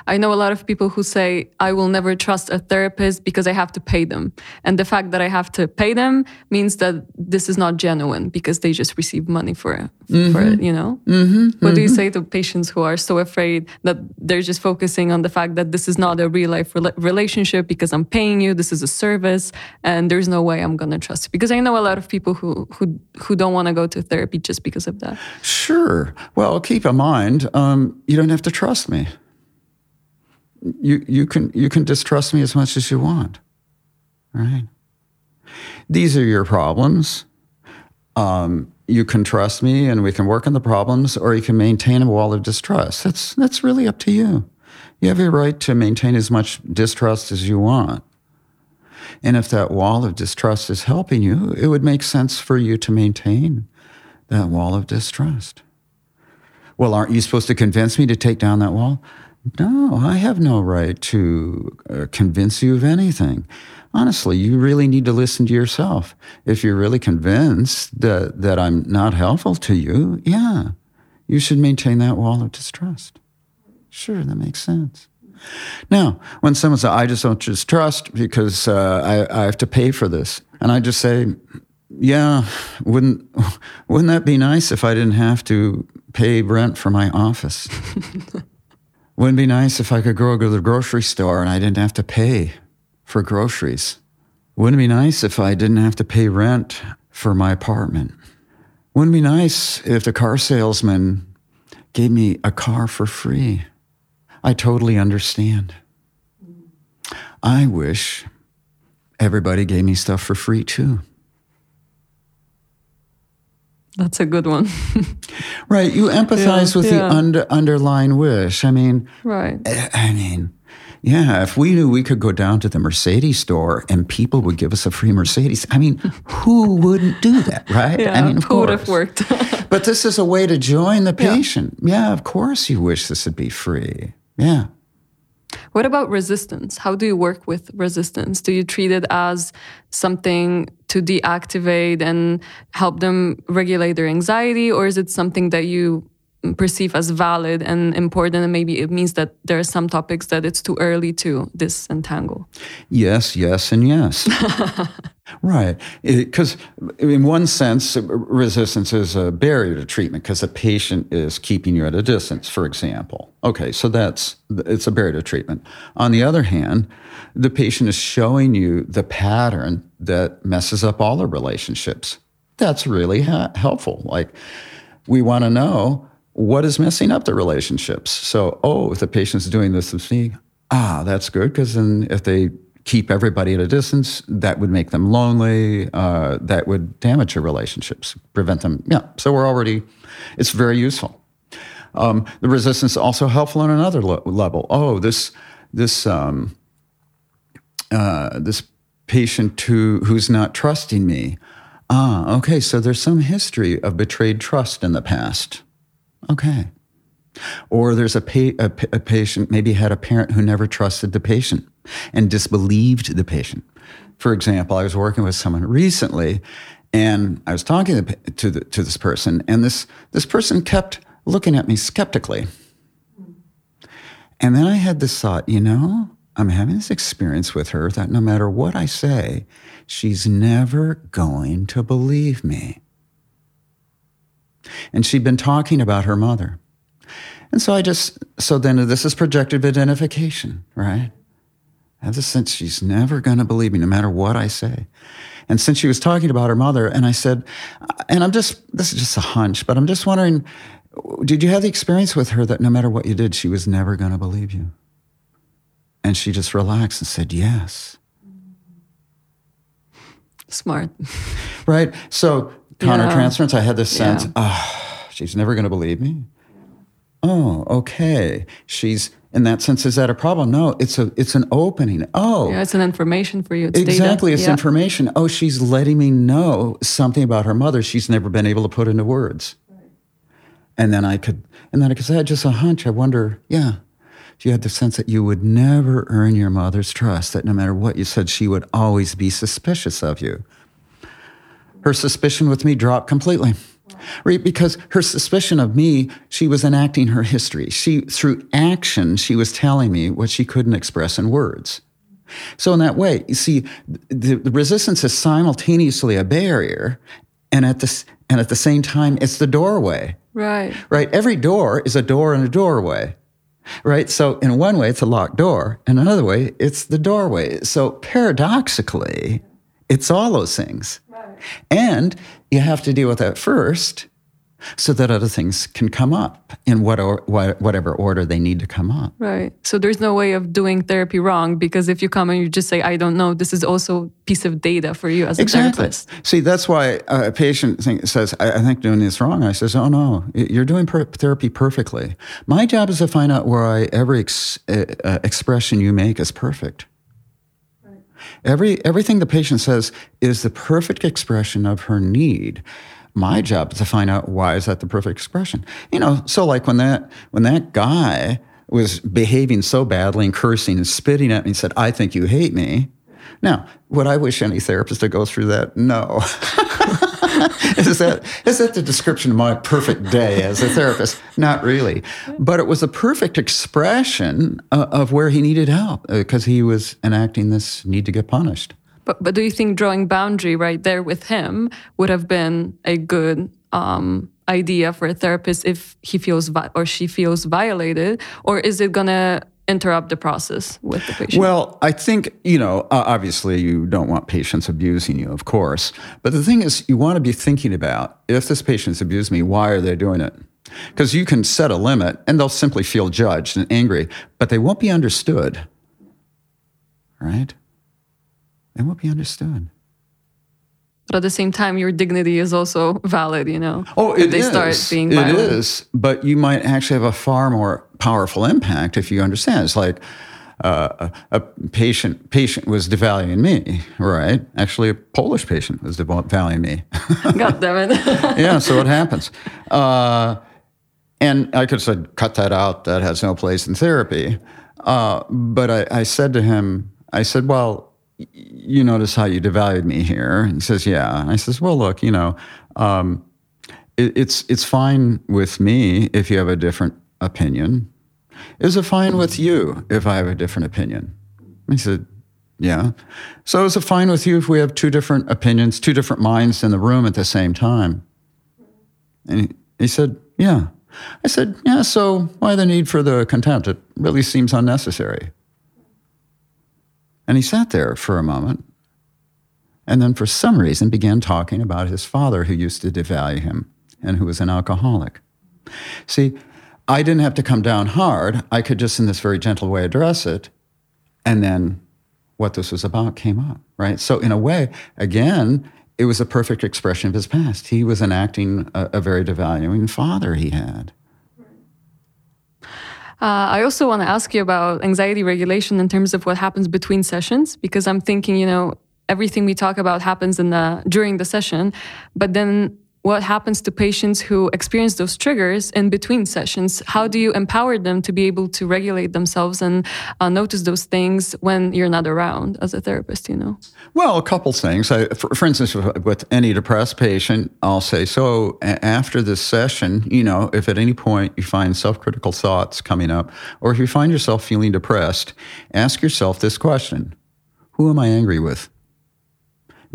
I know a lot of people who say, I will never trust a therapist because I have to pay them. And the fact that I have to pay them means that this is not genuine because they just receive money for it, mm-hmm. for it you know? Mm-hmm. What mm-hmm. do you mm-hmm. say to patients who are so afraid that they're just focusing on the fact that this is not a real life re- relationship because I'm paying you, this is a service, and there's no way I'm going to trust you? Because I know a lot of people who, who, who don't want to go to therapy just because of that. Sure. Well, keep in mind, um, you don't have to trust me you, you, can, you can distrust me as much as you want, right? These are your problems. Um, you can trust me and we can work on the problems, or you can maintain a wall of distrust. That's, that's really up to you. You have a right to maintain as much distrust as you want. And if that wall of distrust is helping you, it would make sense for you to maintain that wall of distrust. Well, aren't you supposed to convince me to take down that wall? No, I have no right to uh, convince you of anything. Honestly, you really need to listen to yourself. If you're really convinced that, that I'm not helpful to you, yeah, you should maintain that wall of distrust. Sure, that makes sense. Now, when someone says, I just don't just trust because uh, I, I have to pay for this, and I just say, yeah, wouldn't, wouldn't that be nice if I didn't have to pay rent for my office? Wouldn't it be nice if I could go to the grocery store and I didn't have to pay for groceries? Wouldn't it be nice if I didn't have to pay rent for my apartment? Wouldn't it be nice if the car salesman gave me a car for free? I totally understand. I wish everybody gave me stuff for free too. That's a good one. right. You empathize yeah, with yeah. the under, underlying wish. I mean, right. I, I mean, yeah, if we knew we could go down to the Mercedes store and people would give us a free Mercedes, I mean, who wouldn't do that, right? Yeah, I mean, of who would have worked? but this is a way to join the patient. Yeah. yeah, of course you wish this would be free. Yeah. What about resistance? How do you work with resistance? Do you treat it as something to deactivate and help them regulate their anxiety, or is it something that you perceive as valid and important and maybe it means that there are some topics that it's too early to disentangle. Yes yes and yes. Right. Because in one sense resistance is a barrier to treatment because the patient is keeping you at a distance for example. Okay so that's it's a barrier to treatment. On the other hand the patient is showing you the pattern that messes up all the relationships. That's really ha- helpful. Like we want to know what is messing up the relationships. So, oh, if the patient's doing this with me, ah, that's good because then if they keep everybody at a distance, that would make them lonely. Uh, that would damage your relationships, prevent them. Yeah. So we're already, it's very useful. Um, the resistance is also helpful on another lo- level. Oh, this this um, uh, this patient who who's not trusting me. Ah, okay. So there's some history of betrayed trust in the past. Okay. Or there's a, pa- a, a, patient, maybe had a parent who never trusted the patient and disbelieved the patient. For example, I was working with someone recently and I was talking to, to, the, to this person, and this, this person kept looking at me skeptically. And then I had this thought, you know, I'm having this experience with her that no matter what I say, she's never going to believe me. And she'd been talking about her mother. And so I just, so then this is projective identification, right? I have the sense she's never going to believe me no matter what I say. And since she was talking about her mother, and I said, and I'm just, this is just a hunch, but I'm just wondering, did you have the experience with her that no matter what you did, she was never going to believe you? And she just relaxed and said, yes. Smart. right? So countertransference. I had this sense, yeah. oh, she's never going to believe me. Oh, okay. She's in that sense. Is that a problem? No, it's a it's an opening. Oh, yeah, it's an information for you. It's exactly, data. it's yeah. information. Oh, she's letting me know something about her mother she's never been able to put into words. Right. And then I could, and then I could say, I had just a hunch. I wonder, yeah, you had the sense that you would never earn your mother's trust. That no matter what you said, she would always be suspicious of you her suspicion with me dropped completely. Right? Because her suspicion of me, she was enacting her history. She, through action, she was telling me what she couldn't express in words. So, in that way, you see, the, the resistance is simultaneously a barrier, and at, this, and at the same time, it's the doorway. Right. Right. Every door is a door and a doorway. Right. So, in one way, it's a locked door. and another way, it's the doorway. So, paradoxically, it's all those things. And you have to deal with that first so that other things can come up in what or, whatever order they need to come up. Right. So there's no way of doing therapy wrong because if you come and you just say, I don't know, this is also a piece of data for you as a exactly. therapist. See, that's why a patient think, says, I, I, think doing this wrong. I says, oh no, you're doing per- therapy perfectly. My job is to find out where every ex- uh, expression you make is perfect. Every, everything the patient says is the perfect expression of her need. My job is to find out why is that the perfect expression. You know, so like when that when that guy was behaving so badly and cursing and spitting at me and said, I think you hate me. Now, would I wish any therapist to go through that? No. is that is that the description of my perfect day as a therapist? Not really, but it was a perfect expression uh, of where he needed help because uh, he was enacting this need to get punished. But but do you think drawing boundary right there with him would have been a good um, idea for a therapist if he feels vi- or she feels violated, or is it gonna interrupt the process with the patient? Well, I think, you know, obviously you don't want patients abusing you, of course. But the thing is, you want to be thinking about if this patient's abused me, why are they doing it? Because you can set a limit and they'll simply feel judged and angry, but they won't be understood. Right? They won't be understood but at the same time your dignity is also valid you know? Oh it they is. start being violent. it is. But you might actually have a far more powerful impact if you understand. It's like uh, a, a patient patient was devaluing me right? Actually a Polish patient was devaluing me. God damn it. Yeah so what happens? Uh, and i could have said cut that out. That has no place in therapy. Uh, but I, I said to him i said well you notice how you devalued me here? And he says, yeah. And I says, well, look, you know, um, it, it's it's fine with me if you have a different opinion. Is it fine with you if I have a different opinion? he said, yeah. So is it fine with you if we have two different opinions, two different minds in the room at the same time? And he, he said, yeah. I said, yeah, so why the need for the contempt? It really seems unnecessary. And he sat there for a moment and then, for some reason, began talking about his father who used to devalue him and who was an alcoholic. See, I didn't have to come down hard. I could just, in this very gentle way, address it. And then what this was about came up, right? So, in a way, again, it was a perfect expression of his past. He was enacting a, a very devaluing father he had. Uh, I also want to ask you about anxiety regulation in terms of what happens between sessions, because I'm thinking, you know, everything we talk about happens in the during the session, but then what happens to patients who experience those triggers in between sessions? How do you empower them to be able to regulate themselves and uh, notice those things when you're not around as a therapist, you know? Well, a couple things. I, for, for, instance, with any depressed patient, I'll say, so after this session, you know, if at any point you find self critical thoughts coming up, or if you find yourself feeling depressed, ask yourself this question Who am I angry with?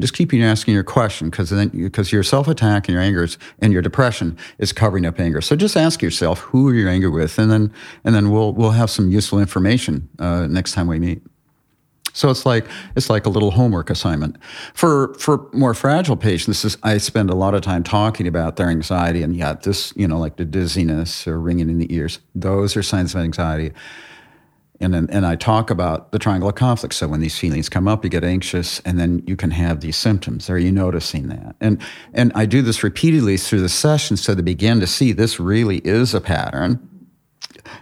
Just keep asking your question because then because your self attack and your anger is, and your depression is covering up anger. So just ask yourself who are you angry with, and then and then we'll we'll have some useful information uh, next time we meet. So it's like it's like a little homework assignment for for more fragile patients. Is, I spend a lot of time talking about their anxiety and yeah, this you know like the dizziness or ringing in the ears. Those are signs of anxiety and and I talk about the triangle of conflict. So when these feelings come up, you get anxious, and then you can have these symptoms. Are you noticing that? And and I do this repeatedly through the session, so they begin to see this really is a pattern.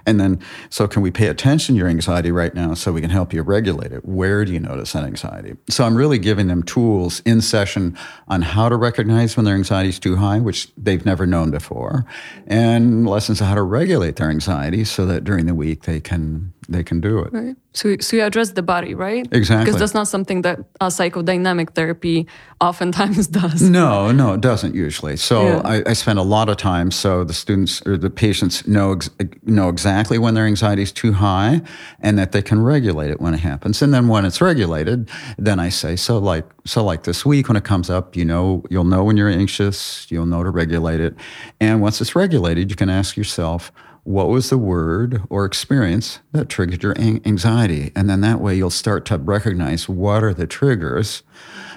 And then, so can we pay attention to your anxiety right now so we can help you regulate it? Where do you notice that anxiety? So I'm really giving them tools in session on how to recognize when their anxiety is too high, which they've never known before, and lessons on how to regulate their anxiety so that during the week they can they can do it. Right. So, so you address the body, right? Exactly. Because that's not something that uh, psychodynamic therapy oftentimes does. No, no, it doesn't usually. So yeah. I, I, spend a lot of time so the students or the patients know ex- know exactly when their anxiety is too high, and that they can regulate it when it happens. And then when it's regulated, then I say so like so like this week when it comes up, you know, you'll know when you're anxious, you'll know to regulate it, and once it's regulated, you can ask yourself what was the word or experience that triggered your anxiety? And then that way you'll start to recognize what are the triggers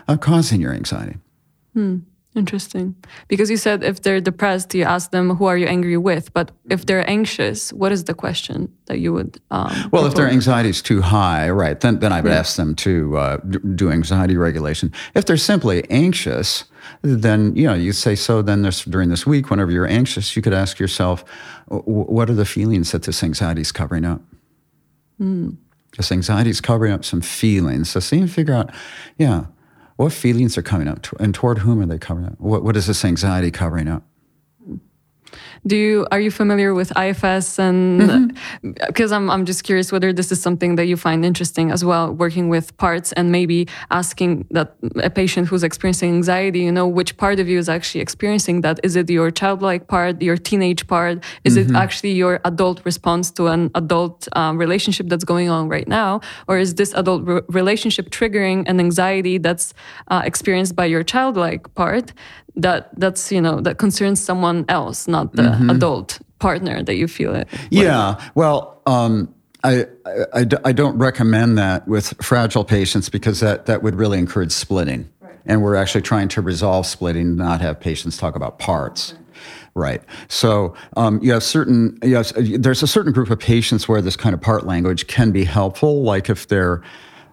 of causing your anxiety. Hmm. Interesting. Because you said if they're depressed, you ask them, who are you angry with? But if they're anxious, what is the question that you would? Um, well, propose? if their anxiety is too high, right, then, then I would yeah. ask them to uh, do anxiety regulation. If they're simply anxious, then, you know, you say, so then this, during this week, whenever you're anxious, you could ask yourself, what are the feelings that this anxiety is covering up? Mm. This anxiety is covering up some feelings. So see and figure out, yeah, what feelings are coming up and toward whom are they covering up? What, what is this anxiety covering up? Do you are you familiar with IFS and mm-hmm. because I'm I'm just curious whether this is something that you find interesting as well working with parts and maybe asking that a patient who's experiencing anxiety you know which part of you is actually experiencing that is it your childlike part your teenage part is mm-hmm. it actually your adult response to an adult um, relationship that's going on right now or is this adult re- relationship triggering an anxiety that's uh, experienced by your childlike part that that's you know that concerns someone else not the mm-hmm. adult partner that you feel it with. yeah well um, I, I, I don't recommend that with fragile patients because that, that would really encourage splitting. Right. And we're actually trying to resolve splitting, not have patients talk about parts. Right. Right. So um, you have certain, you yes, there's a certain group of patients where this kind of part language can be helpful, like if they're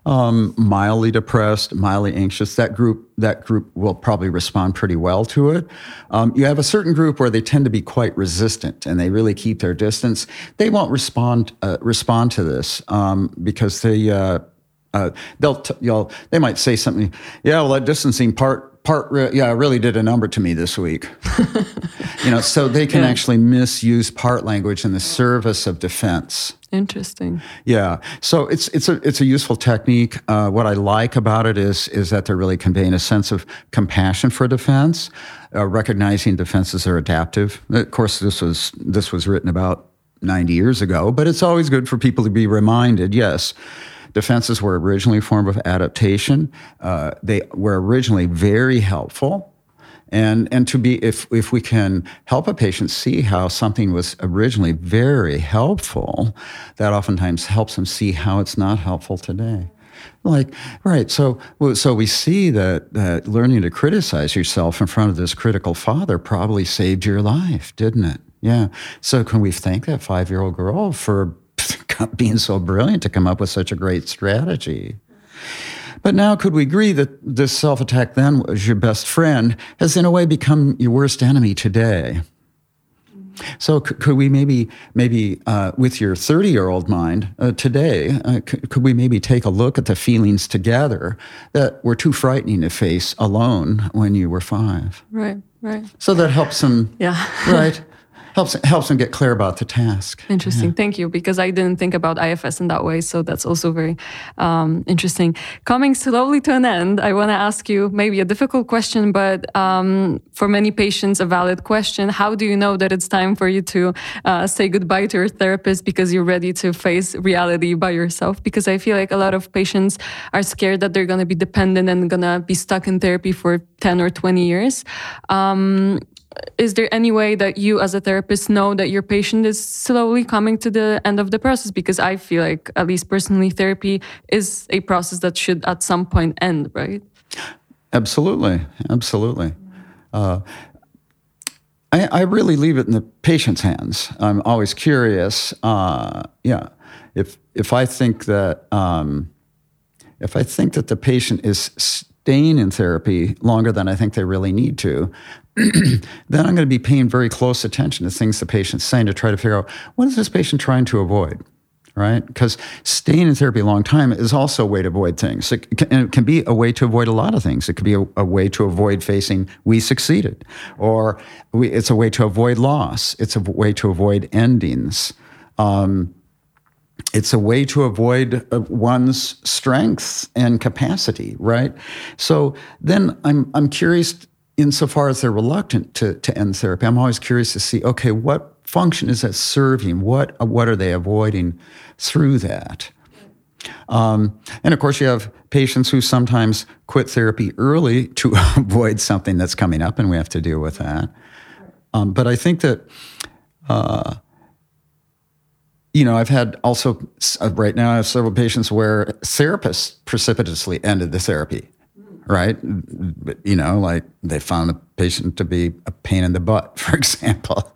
um, mildly depressed, mildly anxious, that group that group will probably respond pretty well to it. Um, you have a certain group where they tend to be quite resistant and they really keep their distance. They won't respond uh, respond to this um, because they uh, uh, they'll t- you'll, they might say something. Yeah, well, that distancing part part re- yeah really did a number to me this week you know so they can yeah. actually misuse part language in the service of defense interesting yeah so it's it's a it's a useful technique uh, what i like about it is is that they're really conveying a sense of compassion for defense uh, recognizing defenses are adaptive of course this was this was written about 90 years ago but it's always good for people to be reminded yes Defenses were originally a form of adaptation. Uh, they were originally very helpful. And, and to be, if, if we can help a patient see how something was originally very helpful, that oftentimes helps them see how it's not helpful today. Like, right, so, so we see that, that learning to criticize yourself in front of this critical father probably saved your life, didn't it? Yeah. So can we thank that five year old girl for being so brilliant to come up with such a great strategy. But now, could we agree that this self attack then was your best friend, has in a way become your worst enemy today? So, could we maybe, maybe uh, with your 30 year old mind uh, today, uh, could we maybe take a look at the feelings together that were too frightening to face alone when you were five? Right, right. So that helps them. Yeah. right helps helps them get clear about the task. Interesting, yeah. thank you. Because I didn't think about IFS in that way, so that's also very um, interesting. Coming slowly to an end, I want to ask you maybe a difficult question, but um, for many patients, a valid question. How do you know that it's time for you to uh, say goodbye to your therapist because you're ready to face reality by yourself? Because I feel like a lot of patients are scared that they're going to be dependent and going to be stuck in therapy for 10 or 20 years. Um, is there any way that you as a therapist know that your patient is slowly coming to the end of the process? Because i feel like at least personally therapy is a process that should at some point end right? Absolutely. Absolutely. Uh, I, I, really leave it in the patient's hands. I'm always curious. Uh, yeah. If if i think that um, if i think that the patient is staying in therapy longer than I think they really need to, then I'm going to be paying very close attention to things the patient's saying to try to figure out what is this patient trying to avoid, right? Because staying in therapy a long time is also a way to avoid things. It can, it can be a way to avoid a lot of things. It could be a, a way to avoid facing we succeeded, or we, it's a way to avoid loss. It's a way to avoid endings. Um, it's a way to avoid uh, one's strength and capacity, right? So then I'm I'm curious insofar as they're reluctant to, to end therapy, I'm always curious to see, okay, what function is that serving? What, what are they avoiding through that? Um, and of course, you have patients who sometimes quit therapy early to avoid something that's coming up, and we have to deal with that. Um, but I think that, uh, you know, I've had also, uh, right now, I have several patients where therapists precipitously ended the therapy right? You know, like they found the patient to be a pain in the butt, for example.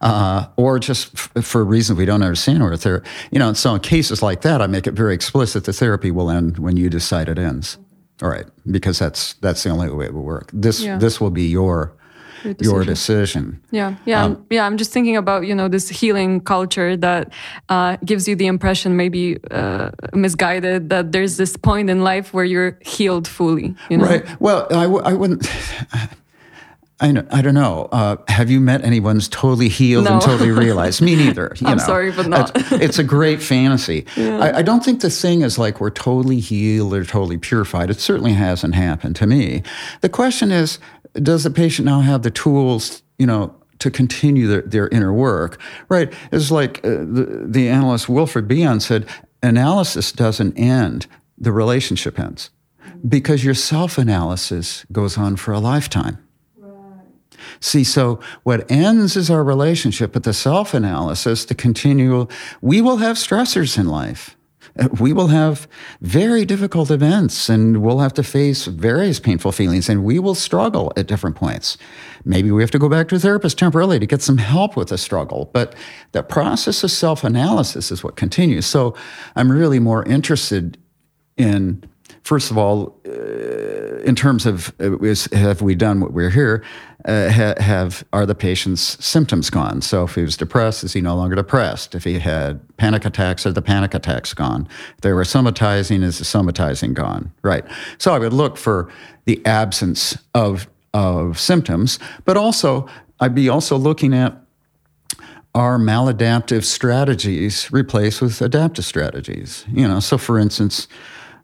Uh, or just f- for reasons we don't understand or there you know so in cases like that i make it very explicit the therapy will end when you decide it ends all right because that's that's the only way it will work this yeah. this will be your your decision. Your decision. Yeah, yeah, um, yeah. I'm just thinking about you know this healing culture that uh, gives you the impression, maybe uh, misguided, that there's this point in life where you're healed fully. You know? Right. Well, I w- I wouldn't. I, I don't know. Uh, have you met anyone who's totally healed no. and totally realized? Me neither. I'm know. sorry, but not. it's, it's a great fantasy. Yeah. I, I, don't think the thing is like we're totally healed or totally purified. It certainly hasn't happened to me. The question is, does the patient now have the tools, you know, to continue their, their inner work, right? It's like uh, the, the analyst Wilfred Bion said, analysis doesn't end, the relationship ends. Because your self analysis goes on for a lifetime. See, so what ends is our relationship, but the self analysis, the continual, we will have stressors in life. Uh, we will have very difficult events and we'll have to face various painful feelings and we will struggle at different points. Maybe we have to go back to a therapist temporarily to get some help with the struggle. But the process of self analysis is what continues. So I'm really more interested in first of all, uh, in terms of uh, is, have we done what we're here? Uh, ha, have are the patient's symptoms gone? So if he was depressed, is he no longer depressed? If he had panic attacks, are the panic attacks gone? If they were somatizing, is the somatizing gone? Right. So I would look for the absence of of symptoms, but also I'd be also looking at are maladaptive strategies replaced with adaptive strategies? You know, so for instance,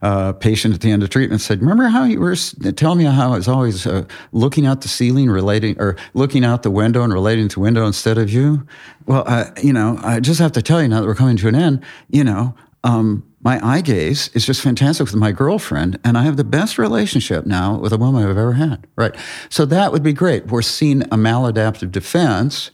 uh, patient at the end of treatment said, "Remember how you were telling me how I was always uh, looking out the ceiling, relating or looking out the window and relating to window instead of you?" Well, you know, I just have to tell you now that we're coming to an end. You know, um, my eye gaze is just fantastic with my girlfriend, and I have the best relationship now with a woman I've ever had. Right, so that would be great. We're seeing a maladaptive defense.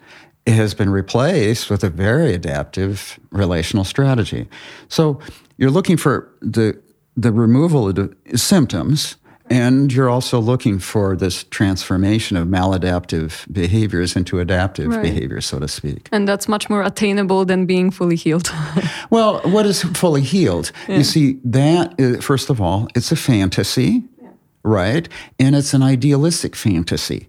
It has been replaced with a very adaptive relational strategy. So you're looking for the the removal of the symptoms, and you're also looking for this transformation of maladaptive behaviors into adaptive right. behaviors, so to speak. And that's much more attainable than being fully healed. well, what is fully healed? Yeah. You see, that, is, first of all, it's a fantasy, yeah. right? And it's an idealistic fantasy.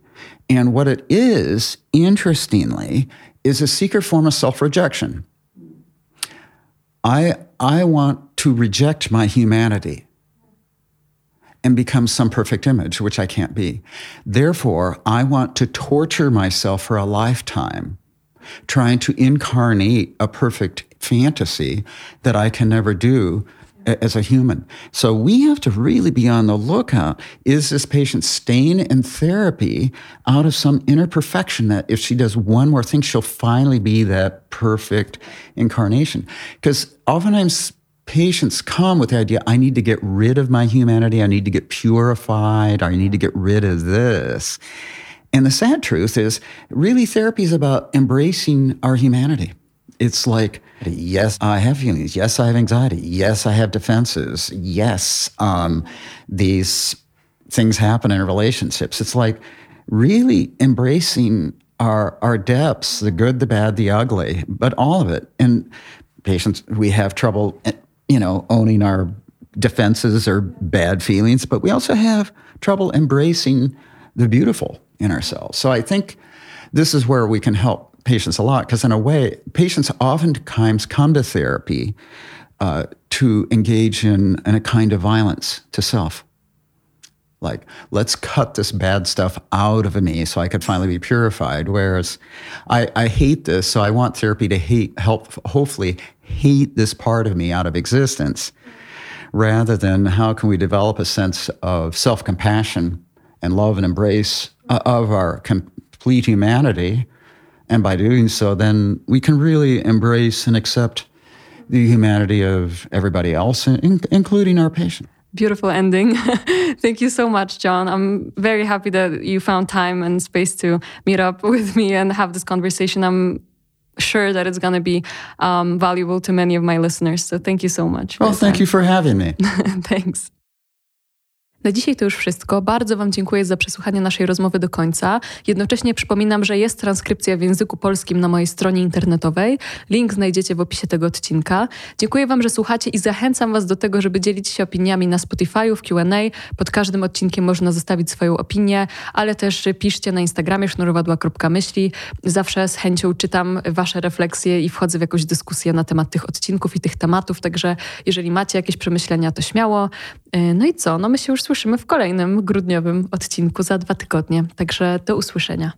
And what it is, interestingly, is a secret form of self rejection. I, I want to reject my humanity and become some perfect image, which I can't be. Therefore, I want to torture myself for a lifetime trying to incarnate a perfect fantasy that I can never do as a human. So we have to really be on the lookout. Is this patient staying in therapy out of some inner perfection that if she does one more thing, she'll finally be that perfect incarnation? Because oftentimes patients come with the idea I need to get rid of my humanity, I need to get purified, I need to get rid of this. And the sad truth is, really, therapy is about embracing our humanity. It's like, yes, I have feelings. Yes, I have anxiety. Yes, I have defenses. Yes, um, these things happen in relationships. It's like really embracing our our depths, the good, the bad, the ugly, but all of it. And patients, we have trouble, you know, owning our defenses or bad feelings, but we also have trouble embracing the beautiful in ourselves. So I think this is where we can help patients a lot because, in a way, patients oftentimes come to therapy uh, to engage in, in a kind of violence to self. Like, let's cut this bad stuff out of me so I could finally be purified. Whereas I, I hate this, so I want therapy to hate, help, hopefully, hate this part of me out of existence rather than how can we develop a sense of self compassion and love and embrace uh, of our complete humanity and by doing so, then we can really embrace and accept the humanity of everybody else, in, including our patient. Beautiful ending. Thank you so much, Jon. I'm very happy that you found time and space to meet up with me and have this conversation. I'm sure that it's going to be um, valuable to many of my listeners. So thank you so much. Well, thank time. you for having me. Thanks. Na dzisiaj to już wszystko. Bardzo Wam dziękuję za przesłuchanie naszej rozmowy do końca. Jednocześnie przypominam, że jest transkrypcja w języku polskim na mojej stronie internetowej. Link znajdziecie w opisie tego odcinka. Dziękuję Wam, że słuchacie i zachęcam Was do tego, żeby dzielić się opiniami na Spotify, w QA. Pod każdym odcinkiem można zostawić swoją opinię, ale też piszcie na Instagramie sznurowadła.myśli. Zawsze z chęcią czytam Wasze refleksje i wchodzę w jakąś dyskusję na temat tych odcinków i tych tematów. Także jeżeli macie jakieś przemyślenia, to śmiało. E, no i co? No my się już słyszymy w kolejnym grudniowym odcinku za dwa tygodnie. Także do usłyszenia.